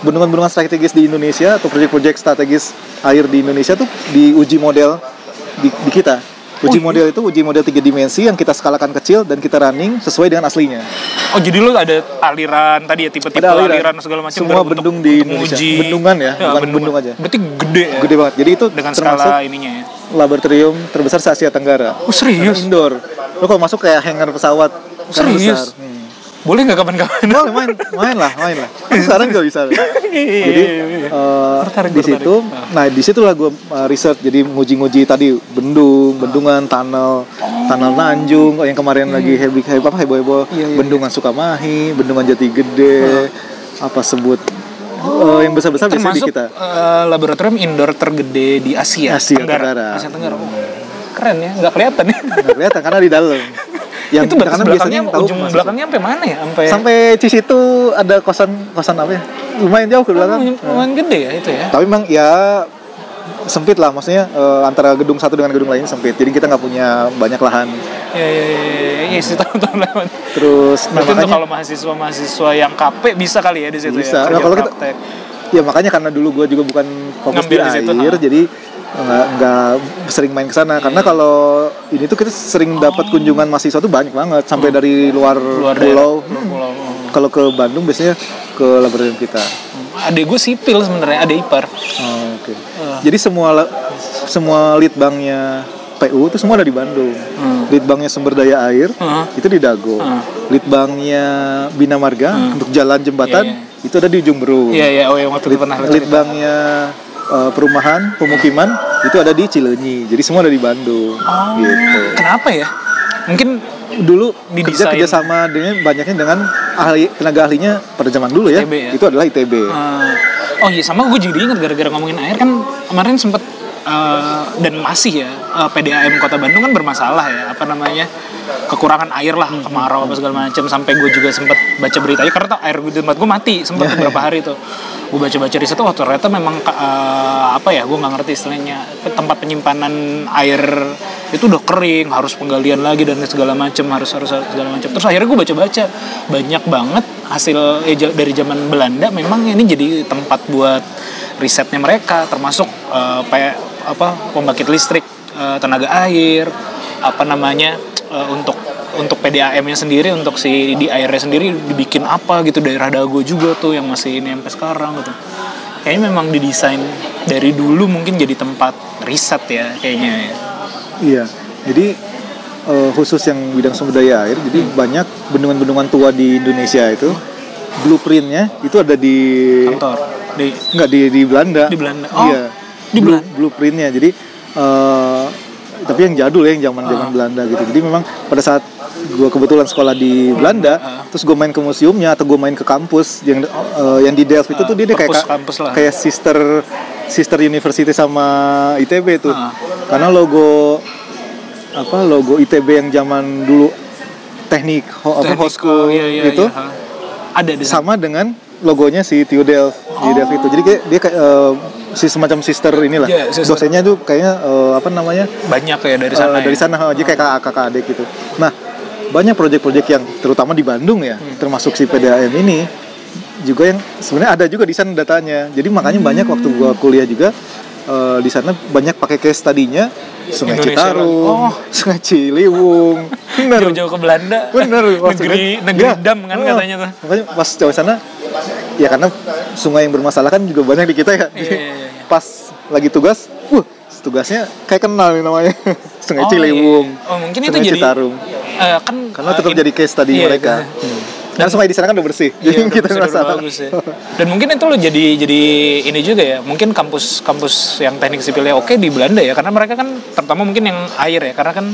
bendungan-bendungan strategis di Indonesia atau proyek-proyek strategis air di Indonesia tuh diuji model di, di kita uji Oh, iya? model itu uji model tiga dimensi yang kita skalakan kecil dan kita running sesuai dengan aslinya Oh jadi lu ada aliran tadi ya tipe-tipe aliran, aliran. segala macam Semua bendung di Indonesia. Bendungan ya, bukan bendung aja. Berarti gede ya. gede banget jadi itu Dengan skala ininya ya. laboratorium terbesar se Asia Tenggara Oh serius? indoor lo kalau masuk kayak hangar pesawat kan Serius? besar. Hmm. Boleh nggak kapan-kapan? Boleh main, main lah, main lah. Kan *laughs* sekarang juga bisa. Jadi eh, Tertarik, di tertarik. situ, nah di situlah gue research jadi nguji-nguji tadi bendung, bendungan, tunnel, tunnel Nanjung, yang kemarin lagi heboh heboh apa heboh heboh, Iya, iya, bendungan Sukamahi, bendungan Jati Gede, apa sebut eh, yang besar-besar biasanya di kita. eh, laboratorium indoor tergede di Asia, Asia Tenggara. Tenggara. Asia Tenggara. Keren ya, nggak kelihatan ya. Nggak kelihatan karena di dalam. *laughs* Yang itu batas karena belakangnya biasanya tahu ujung belakangnya sampai mana ya? Sampai Sampai di situ ada kosan kosan apa ya? Lumayan jauh ke belakang. Oh, lumayan gede ya itu ya. tapi memang ya sempit lah maksudnya eh, antara gedung satu dengan gedung lain sempit jadi kita nggak punya banyak lahan Ya ya ya ya, ya sih tahu tahu lewat. terus nah, makanya kalau mahasiswa-mahasiswa yang KP bisa kali ya di situ Bisa. ya. Nah, kalau kita- ya makanya karena dulu gue juga bukan fokus Ngambil di di situ, air ha. jadi nggak nggak sering main ke sana karena kalau ini tuh kita sering dapat kunjungan mahasiswa tuh banyak banget sampai dari luar, luar pulau daerah, luar pulau. kalau ke Bandung biasanya ke laboratorium kita Adek gue sipil sebenarnya, adek ipar. Oh, oke jadi semua semua litbangnya PU itu semua ada di Bandung Hmm. litbangnya sumber daya air Heeh. itu di Dago. Hmm. Litbangnya Bina Marga untuk jalan jembatan Iya, itu ada di Ujung Berung. Iya iya, oh yang waktu itu pernah cerita. Eh, perumahan pemukiman itu ada di Cileunyi. Jadi semua ada di Bandung. Oh, Gitu. Kenapa ya? Mungkin Dulu kerja Didesain. kerjasama dengan banyaknya dengan ahli tenaga ahlinya pada zaman dulu ya. ITB ya? Itu adalah ITB. eh, oh iya sama gue jadi ingat gara-gara ngomongin air kan kemarin sempet eh, dan masih ya eh, PDAM Kota Bandung kan bermasalah ya apa namanya kekurangan air lah kemarau apa segala macam sampai gue juga sempet baca beritanya karena tuh air di tempat gue mati sempat beberapa hari tuh. Gue baca-baca riset oh ternyata memang eh, apa ya gue nggak ngerti istilahnya tempat penyimpanan air itu udah kering harus penggalian lagi dan segala macam harus harus segala macam terus akhirnya gue baca-baca banyak banget hasil ja- dari zaman Belanda memang ini jadi tempat buat risetnya mereka termasuk kayak apa pembangkit listrik eh, tenaga air apa namanya eh, untuk untuk PDAM-nya sendiri untuk si di airnya sendiri dibikin apa gitu daerah dago juga tuh yang masih ini sampai sekarang gitu kayaknya memang didesain dari dulu mungkin jadi tempat riset ya kayaknya ya. Iya. Jadi eh, khusus yang bidang sumber daya air, jadi Hmm. banyak bendungan-bendungan tua di Indonesia itu blueprintnya itu ada di kantor di nggak di di Belanda. Di Belanda. Oh, iya. Di Blue- Belanda. Blueprintnya. Jadi eh, tapi yang jadul ya, yang zaman-zaman Ah. Belanda gitu. Jadi memang pada saat gua kebetulan sekolah di Belanda, ah. terus gue main ke museumnya atau gue main ke kampus yang eh, yang di Delft itu Ah, tuh dia, dia kayak ka- kampus lah. kayak sister sister university sama ITB tuh. Ah. Karena logo apa logo ITB yang zaman dulu teknik ho, apa Teknik, Hosko iya, iya, itu iya, ada sana. sama dengan logonya si Tio Delft di Oh. Delft itu. Jadi kayak dia kayak eh, si semacam sister inilah. Iya, sister. Dosennya tuh kayaknya eh, apa namanya? banyak ya dari Eh, sana dari ya? sana oh, jadi kayak kakak, kakak adik gitu. Nah, banyak proyek-proyek yang terutama di Bandung ya, Hmm. termasuk si PDAM ini juga yang sebenarnya ada juga di sana datanya. Jadi makanya banyak waktu gua kuliah juga eh, di sana banyak pakai case tadinya Sungai Indonesia Citarum. Oh. Sungai Ciliwung. Bener. *laughs* jauh-jauh ke Belanda Bener. *laughs* Negeri negeri Iya. dam kan Oh, katanya tuh Makanya pas jauh sana ya karena sungai yang bermasalah kan juga banyak di kita ya. Iya, iya, iya. Pas lagi tugas, uh, tugasnya kayak kenal nih namanya. *laughs* Sungai Oh, Ciliwung. iya. Oh, mungkin itu Sungai jadi- Citarum. Eh, kan Karena eh, tetap in- jadi case tadi iya, mereka. gitu. Hmm. Karena sungai di sana kan udah bersih. Iya, Jadi *laughs* udah kita ngerasa udah bagus ya. *laughs* Dan mungkin itu lo jadi jadi ini juga ya. Mungkin kampus kampus yang teknik sipilnya oke di Belanda ya, karena mereka kan terutama mungkin yang air ya, karena kan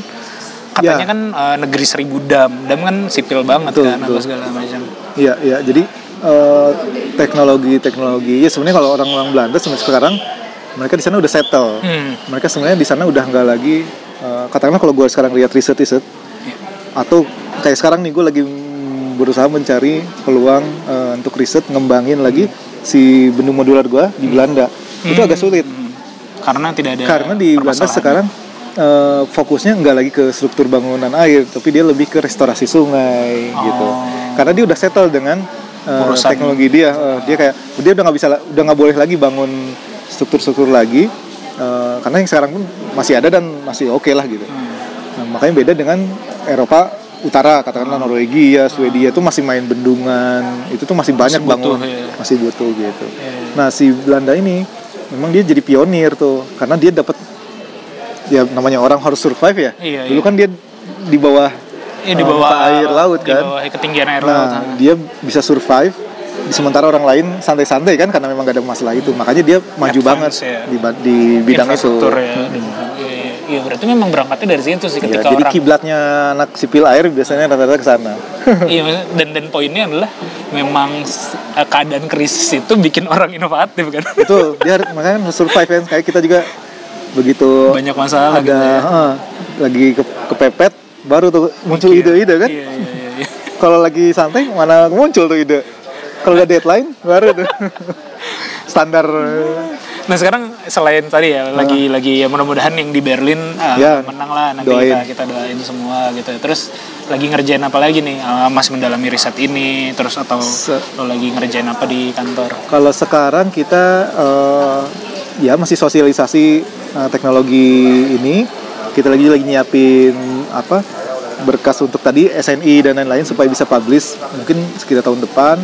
katanya Ya. kan eh, negeri seribu dam, dam kan sipil banget Betul, kan, apa betul. segala macam. Iya, iya. Jadi eh, teknologi-teknologi ya sebenarnya kalau orang-orang Belanda sebenarnya sekarang mereka di sana udah settle. Hmm. Mereka sebenarnya di sana udah nggak lagi eh, katakanlah kalau gue sekarang lihat riset-riset Iya. atau kayak sekarang nih gue lagi berusaha mencari peluang eh, untuk riset ngembangin lagi si bendung modular gue di Belanda. Itu agak sulit Hmm. Karena tidak ada karena di Belanda sekarang eh, fokusnya nggak lagi ke struktur bangunan air, tapi dia lebih ke restorasi sungai gitu. Oh. Karena dia udah settle dengan Urusan- teknologi dia, Eh, dia kayak dia udah nggak bisa udah nggak boleh lagi bangun struktur-struktur lagi. Eh, karena yang sekarang pun masih ada dan masih oke lah gitu. Hmm. Nah, makanya beda dengan Eropa Utara, katakanlah Norwegia, Swedia itu masih main bendungan, itu tuh masih banyak butuh, bangun, ya. masih butuh gitu. Iya. Nah si Belanda ini memang dia jadi pionir tuh karena dia dapat ya namanya orang harus survive ya. Iya, Dulu iya. kan dia di bawah Iya, di eh, bawah muka air laut Di kan. bawah ketinggian air laut. Nah dia bisa survive di sementara orang lain santai-santai kan karena memang gak ada masalah itu. Makanya dia maju Advance, banget ya. di, di bidang itu. Ya. Iya, iya. Iya, berarti memang berangkatnya dari situ sih Ya, ketika jadi orang kiblatnya anak sipil air biasanya rata-rata ke sana. *laughs* iya dan dan poinnya adalah memang eh, keadaan krisis itu bikin orang inovatif kan *laughs* Betul, dia harus- makanya harus survive kan. Kayak kita juga begitu banyak masalah ada gitu ya. eh, lagi ke, kepepet baru tuh muncul ide-ide kan. iya iya iya, iya. *laughs* kalau lagi santai mana muncul tuh ide? Kalau udah deadline baru tuh. *laughs* Standar. Nah sekarang selain tadi ya lagi lagi ya mudah-mudahan yang di Berlin eh, Ya, menang lah nanti doain. kita kita doain semua gitu. Terus lagi ngerjain apa lagi nih? Eh, masih mendalami riset ini terus atau Se- lo lagi ngerjain apa di kantor? Kalau sekarang kita eh, ya masih sosialisasi eh, teknologi ini. Kita lagi lagi nyiapin apa berkas untuk tadi SNI dan lain-lain supaya bisa publish mungkin sekitar tahun depan.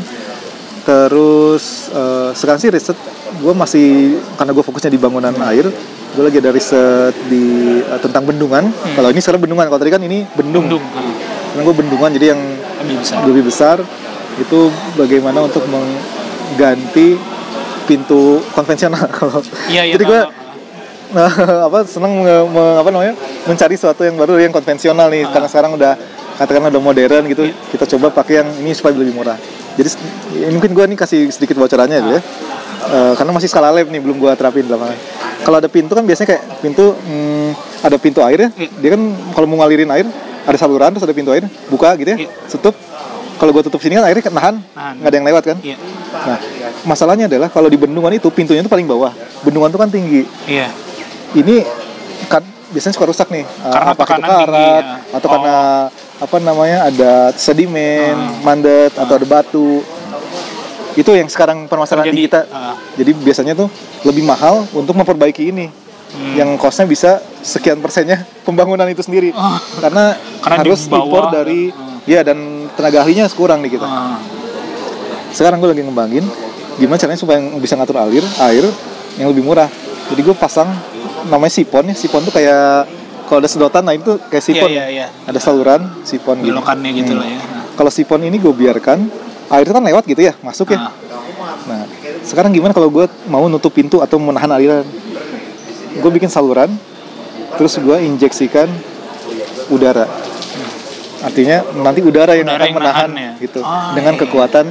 Terus eh, sekarang sih riset gue masih karena gue fokusnya di bangunan air gue lagi ada riset di eh, tentang bendungan. Kalau ini sekarang bendungan kalau tadi kan ini bendung, Bendung. Ah, Karena gue bendungan jadi yang lebih besar. lebih besar. Itu bagaimana untuk mengganti pintu konvensional. Kalau *laughs* iya iya jadi gue tahu, tahu. nah, *laughs* apa seneng me- me- apa namanya mencari sesuatu yang baru yang konvensional nih. Karena sekarang udah katakanlah udah modern gitu kita coba pakai yang ini supaya lebih murah. Jadi ini mungkin gue nih kasih sedikit bocorannya aja ya. Eh, karena masih skala lab nih belum gue terapin di lapangan kalau ada pintu kan biasanya kayak pintu hmm, ada pintu air ya. Iya. dia kan kalau mau ngalirin air ada saluran terus ada pintu air buka gitu ya tutup. Kalau gue tutup sini kan airnya nahan nggak ada yang lewat kan? Iya. Nah masalahnya adalah kalau di bendungan itu pintunya itu paling bawah. Bendungan itu kan tinggi. Iya ini kan biasanya suka rusak nih Uh, Karena apakah itu tinggi, karat ya. atau Oh. Ah. karena apa namanya ada sedimen mandet atau ada batu itu yang sekarang permasalahan Terjadi. di kita Ah. jadi biasanya tuh lebih mahal untuk memperbaiki ini Hmm. yang costnya bisa sekian persennya *laughs* pembangunan itu sendiri Oh. karena Karena harus bawah- impor dari ya dan tenaga ahlinya kurang nih kita. Ah, Sekarang gue lagi ngembangin gimana caranya supaya bisa ngatur alir air yang lebih murah. Jadi gue pasang namanya sipon ya. Sipon tuh kayak kalau ada sedotan nah itu kayak sipon. Iya, iya, iya. Ada saluran sipon belokannya gitu Hmm. lah ya. Kalau sipon ini gue biarkan air itu kan lewat gitu ya, masuk ya. Ah. Nah, sekarang gimana kalau gue mau nutup pintu atau menahan aliran? Gue bikin saluran, terus gue injeksikan udara. Artinya nanti udara yang Udara akan yang menahan nahan ya? gitu Ah, dengan iya. kekuatan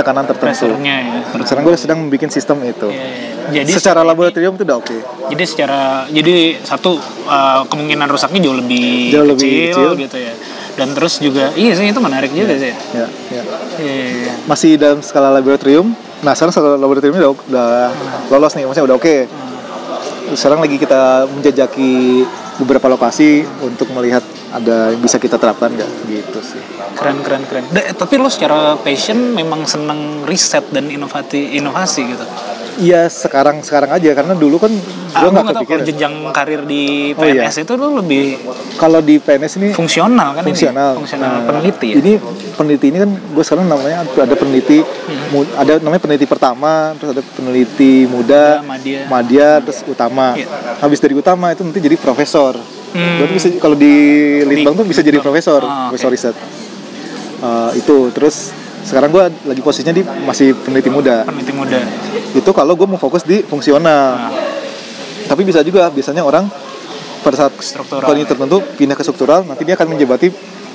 tekanan tertentu. Ya. Sekarang gue sedang membuat sistem itu. Iya, iya. Jadi Secara laboratorium itu udah oke. jadi secara jadi satu uh, kemungkinan rusaknya jauh lebih Jauh lebih kecil, gitu ya. Dan terus juga iya sih itu menarik juga sih. Ya, ya. Iya, iya. Masih dalam skala laboratorium. Nah, sekarang skala laboratoriumnya udah, udah lolos nih, maksudnya udah oke. Sekarang lagi kita menjajaki beberapa lokasi untuk melihat ada yang bisa kita terapkan nggak gitu sih. Keren keren keren. Da- tapi lo secara passion memang seneng riset dan inovasi inovasi gitu. Iya sekarang sekarang aja karena dulu kan Ah, gue gue nggak nggak tahu kepikir. kalau jenjang karir di Oh, iya. PNS itu lo lebih Kalau di PNS ini fungsional kan fungsional. ini? Fungsional Nah, peneliti ya. Ini peneliti ini kan gue sekarang namanya ada peneliti Hmm. ada namanya peneliti pertama, terus ada peneliti muda, Madya. madya, terus utama. Iya. Habis dari utama itu nanti jadi profesor. Hmm. Bisa kalau di Litbang tuh bisa jadi profesor, Ah, oke. profesor riset. Eh, itu terus sekarang gue lagi posisinya di masih peneliti muda. peneliti muda. Itu kalau gue mau fokus di fungsional. Nah, Tapi bisa juga biasanya orang pada saat kondisi ya. tertentu pindah ke struktural nanti dia akan menjabati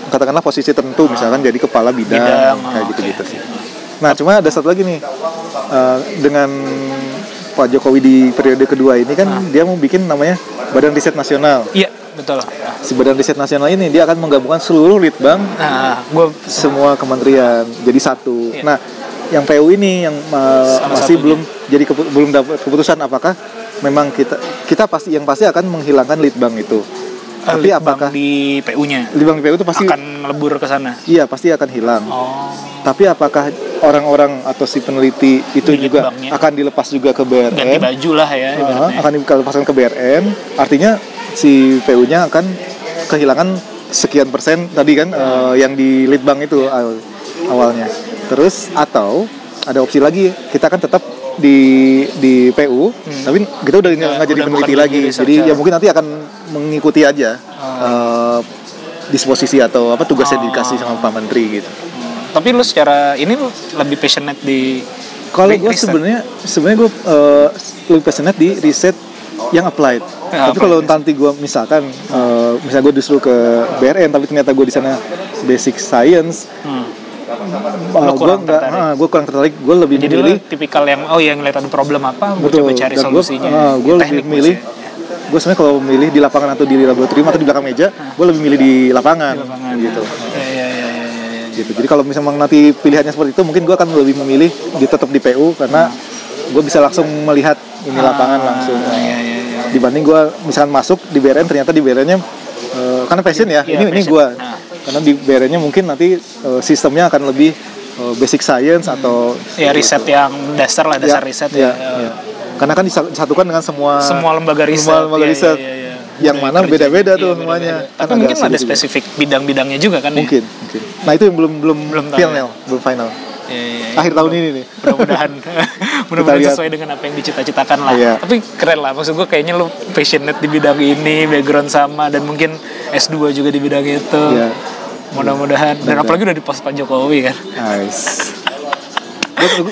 katakanlah posisi tertentu misalkan jadi kepala bidang, Bidang, kayak oh, gitu-gitu oke. sih. Nah cuma ada satu lagi nih Eh, dengan Pak Jokowi di periode kedua ini kan dia mau bikin namanya Badan Riset Nasional. Iya betul. Si Badan Riset Nasional ini dia akan menggabungkan seluruh litbang Nah, gue semua kementerian jadi satu. Iya. Nah, yang PU ini yang uh, Salah masih satunya. belum jadi kepu- belum dapat keputusan apakah memang kita kita pasti yang pasti akan menghilangkan litbang itu. Tapi apakah di PU-nya litbang PU itu pasti akan lebur ke sana? iya pasti akan hilang. Oh, Tapi apakah orang-orang atau si peneliti itu Di juga akan dilepas juga ke ganti BRN? baju lah ya. Uh, akan dilepaskan ke BRN. Artinya si PU-nya akan kehilangan sekian persen tadi kan uh, yang di litbang itu awal- awalnya. Terus atau ada opsi lagi kita kan tetap di di PU tapi kita udah nggak jadi Hmm. peneliti lagi jadi ya mungkin nanti akan mengikuti aja Oh. uh, disposisi atau apa tugas yang dikasih sama Pak Menteri gitu Tapi lu secara ini lu lebih passionate di kalau gue sebenarnya sebenarnya gue uh, lebih passionate di riset yang applied Ya, tapi kalau nanti gue misalkan uh, misalnya gue disuruh ke BRN tapi ternyata gue di sana basic science Hmm. uh, gue kurang nggak tertarik. gue kurang tertarik gue lebih Jadi memilih tipikal yang oh yang ngeliat ada problem apa, gue coba cari Dan solusinya. Gue, gue Ya, lebih teknik milih. Gue sebenarnya kalau memilih di lapangan atau di laboratorium atau di belakang meja, gue lebih milih di lapangan, Di lapangan. gitu. Ya, ya, ya, ya, ya, ya. Gitu. Jadi kalau misalnya nanti pilihannya seperti itu, mungkin gue akan lebih memilih di tetap di PU karena gue bisa langsung melihat ini lapangan langsung. Ah, ya, ya, ya. Dibanding gue misalkan masuk di BRN ternyata di BRN-nya eh, karena passion ya, ini ini passion. gue. Nah. Karena di BRN-nya mungkin nanti eh, sistemnya akan lebih eh, basic science atau Ya riset yang dasar lah, dasar riset ya. ya, ya. Karena kan disa- disatukan dengan semua Semua lembaga riset. semua lembaga Ya, riset. ya, ya, ya. Yang mana beda-beda Iya, tuh beda-beda. semuanya. Tapi Kan mungkin ada spesifik bidang-bidangnya juga kan Mungkin, mungkin. Nah itu yang belum belum, Belum final, belum final. ya. Ya, ya, ya. Akhir tahun ini nih. mudah-mudahan *laughs* *laughs* mudah-mudahan sesuai dengan apa yang dicita-citakan lah Iya. tapi keren lah maksud gue kayaknya lu passionate di bidang ini background sama dan mungkin S2 juga di bidang itu Iya. mudah-mudahan dan apalagi udah di pos Pak Jokowi kan Nice.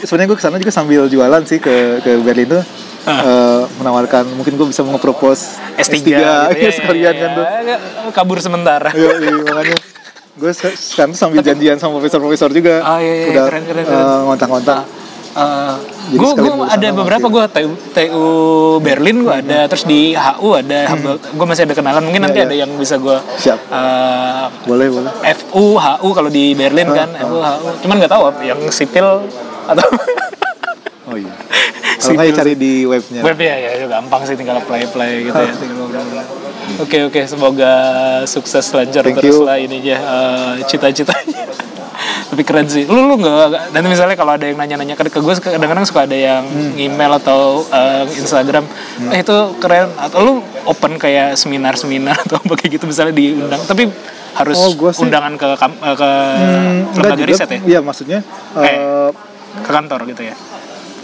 Sebenarnya gue ke sana juga sambil jualan sih ke ke Berlin tuh eh, menawarkan mungkin gue bisa mengepropos S3, S3 gitu ya, iya, *laughs* sekalian ya, kan tuh. ya. kabur sementara Iya, iya, makanya gue se- sekarang tuh sambil janjian sama profesor-profesor juga. Ah, iya, iya, Udah keren, keren, keren. ngontak-ngontak. gue Jadi gue lulusan ada beberapa gue TU, TU Berlin gue ada terus di HU ada gue masih ada kenalan mungkin nanti Hmm. Iya, ada yang bisa gue Siap. eh, Boleh, boleh. FU, HU kalau di Berlin kan, FU, HU. Cuman nggak tahu yang sipil atau Oh iya. *laughs* Kalau ya cari di webnya. web ya ya itu gampang sih tinggal apply apply gitu ya. *laughs* Oke oke semoga sukses lancar Thank terus you. lah ininya eh, cita-citanya. *laughs* tapi keren sih lu lu nggak nanti misalnya kalau ada yang nanya-nanya ke, ke gue kadang-kadang suka ada yang Hmm. email atau eh, Instagram eh itu keren atau lu open kayak seminar-seminar atau apa kayak gitu misalnya diundang tapi harus Oh, gua sih- undangan ke eh, ke Hmm, lembaga riset ya Iya maksudnya Eh. eh, ke kantor gitu ya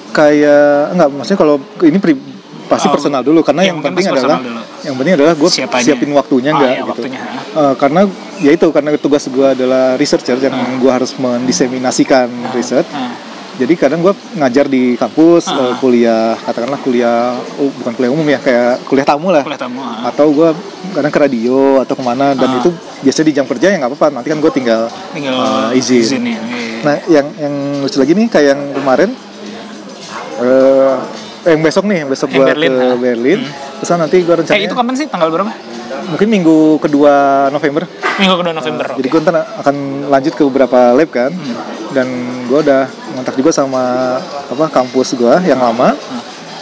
kayak enggak maksudnya kalau ini pri- pasti Oh, personal dulu karena iya, yang penting adalah dulu. yang penting adalah gue siapin waktunya Oh, enggak iya, gitu waktunya. Eh, karena ya itu karena tugas gue adalah researcher yang Hmm. gue harus mendiseminasikan riset Ah. Jadi kadang gue ngajar di kampus eh, kuliah katakanlah kuliah oh, bukan kuliah umum ya kayak kuliah tamu lah kuliah tamu ah. atau gue kadang ke radio atau ke mana dan Ah. itu biasanya di jam kerja ya nggak apa-apa nanti kan gue tinggal tinggal eh, izin. ya iya. Nah, yang yang lucu lagi nih kayak yang kemarin eh yang besok nih, yang besok Berlin, ke ha? Berlin. Terus nanti gua eh rencananya itu kapan sih tanggal berapa mungkin minggu kedua November. minggu kedua November Jadi oke. gua ntar akan lanjut ke beberapa lab kan. Hmm. Dan gua udah ngontak juga sama apa kampus gua yang lama.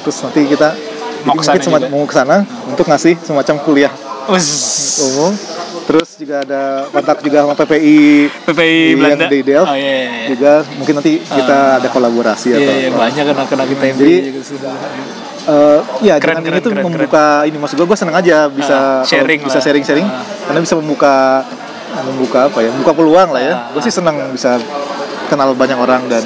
Terus nanti kita Mau jadi mungkin semacam- juga? mau ke sana untuk ngasih semacam kuliah umum. Terus juga ada kontak juga sama PPI PPI yang Belanda di Delft. oh iya iya, iya. juga mungkin nanti kita ada kolaborasi Iya, atau iya, apa. banyak kan kena kita Jadi, juga. Eh, ya Keren, dengan keren, ini tuh keren, membuka ini maksud gue gue seneng aja bisa Ah, sharing bisa sharing sharing Ah. karena bisa membuka membuka apa ya membuka peluang lah ya Ah. gue sih seneng bisa kenal banyak orang dan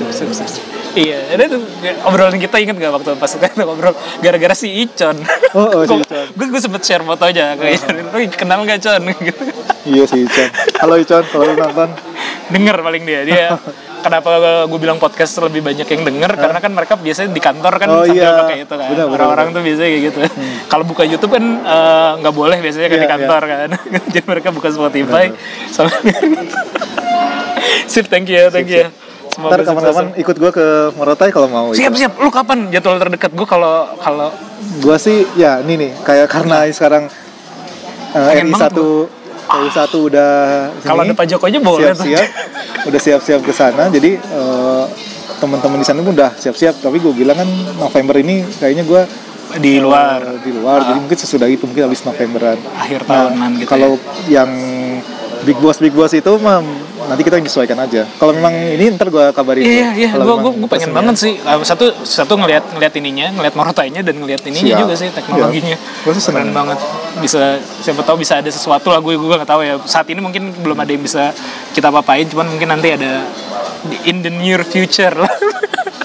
Iya, ada tuh obrolan kita inget gak waktu pas kita ngobrol gara-gara si Icon. Oh, oh, si Icon. Gue gue sempet share fotonya ke Icon. Lu kenal gak Con? Gitu. iya sih Icon halo Icon kalau lu nonton Denger paling dia. Dia *laughs* kenapa gue bilang podcast lebih banyak yang denger karena kan mereka biasanya di kantor kan Oh, sambil iya. pakai itu kan. Orang-orang tuh biasanya kayak gitu. Kalau buka YouTube kan eh, nggak boleh biasanya kan Iya, di kantor kan. *laughs* Jadi mereka buka Spotify sama *laughs* Sip, thank you, thank you. Semoga ntar kapan-kapan ikut gue ke Morotai kalau mau Siap siap. Lu kapan jadwal terdekat? Gue kalau kalau gue sih ya ini nih kayak karena sekarang banget satu RI satu udah kalau ada Pak Jokowi boleh siap-siap udah siap-siap ke sana. Jadi eh, teman-teman di sana pun udah siap-siap. Tapi gue bilang kan November ini kayaknya gue di luar. eh, di luar. Jadi mungkin sesudah itu mungkin habis Novemberan. Akhir tahunan gitu. Nah, kalau yang big boss big boss itu mah nanti kita menyesuaikan aja kalau memang ini ntar gue kabarin Iya iya, gue gue pengen banget sih. Uh, Satu satu ngelihat ngelihat ininya, ngelihat morotainya dan ngelihat ininya Siap. juga sih teknologinya. Iya. Gua sih seneng. Banget. Bisa siapa tahu bisa ada sesuatu lah gue gue nggak tahu ya. Saat ini mungkin belum ada yang bisa kita papain, cuman mungkin nanti ada in the near future lah. *laughs*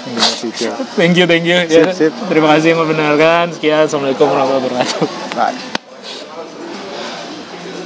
Iya, siap. thank you thank you. Ya, Sip, sip. terima kasih yang mendengarkan. Sekian, assalamualaikum warahmatullahi wabarakatuh. Right.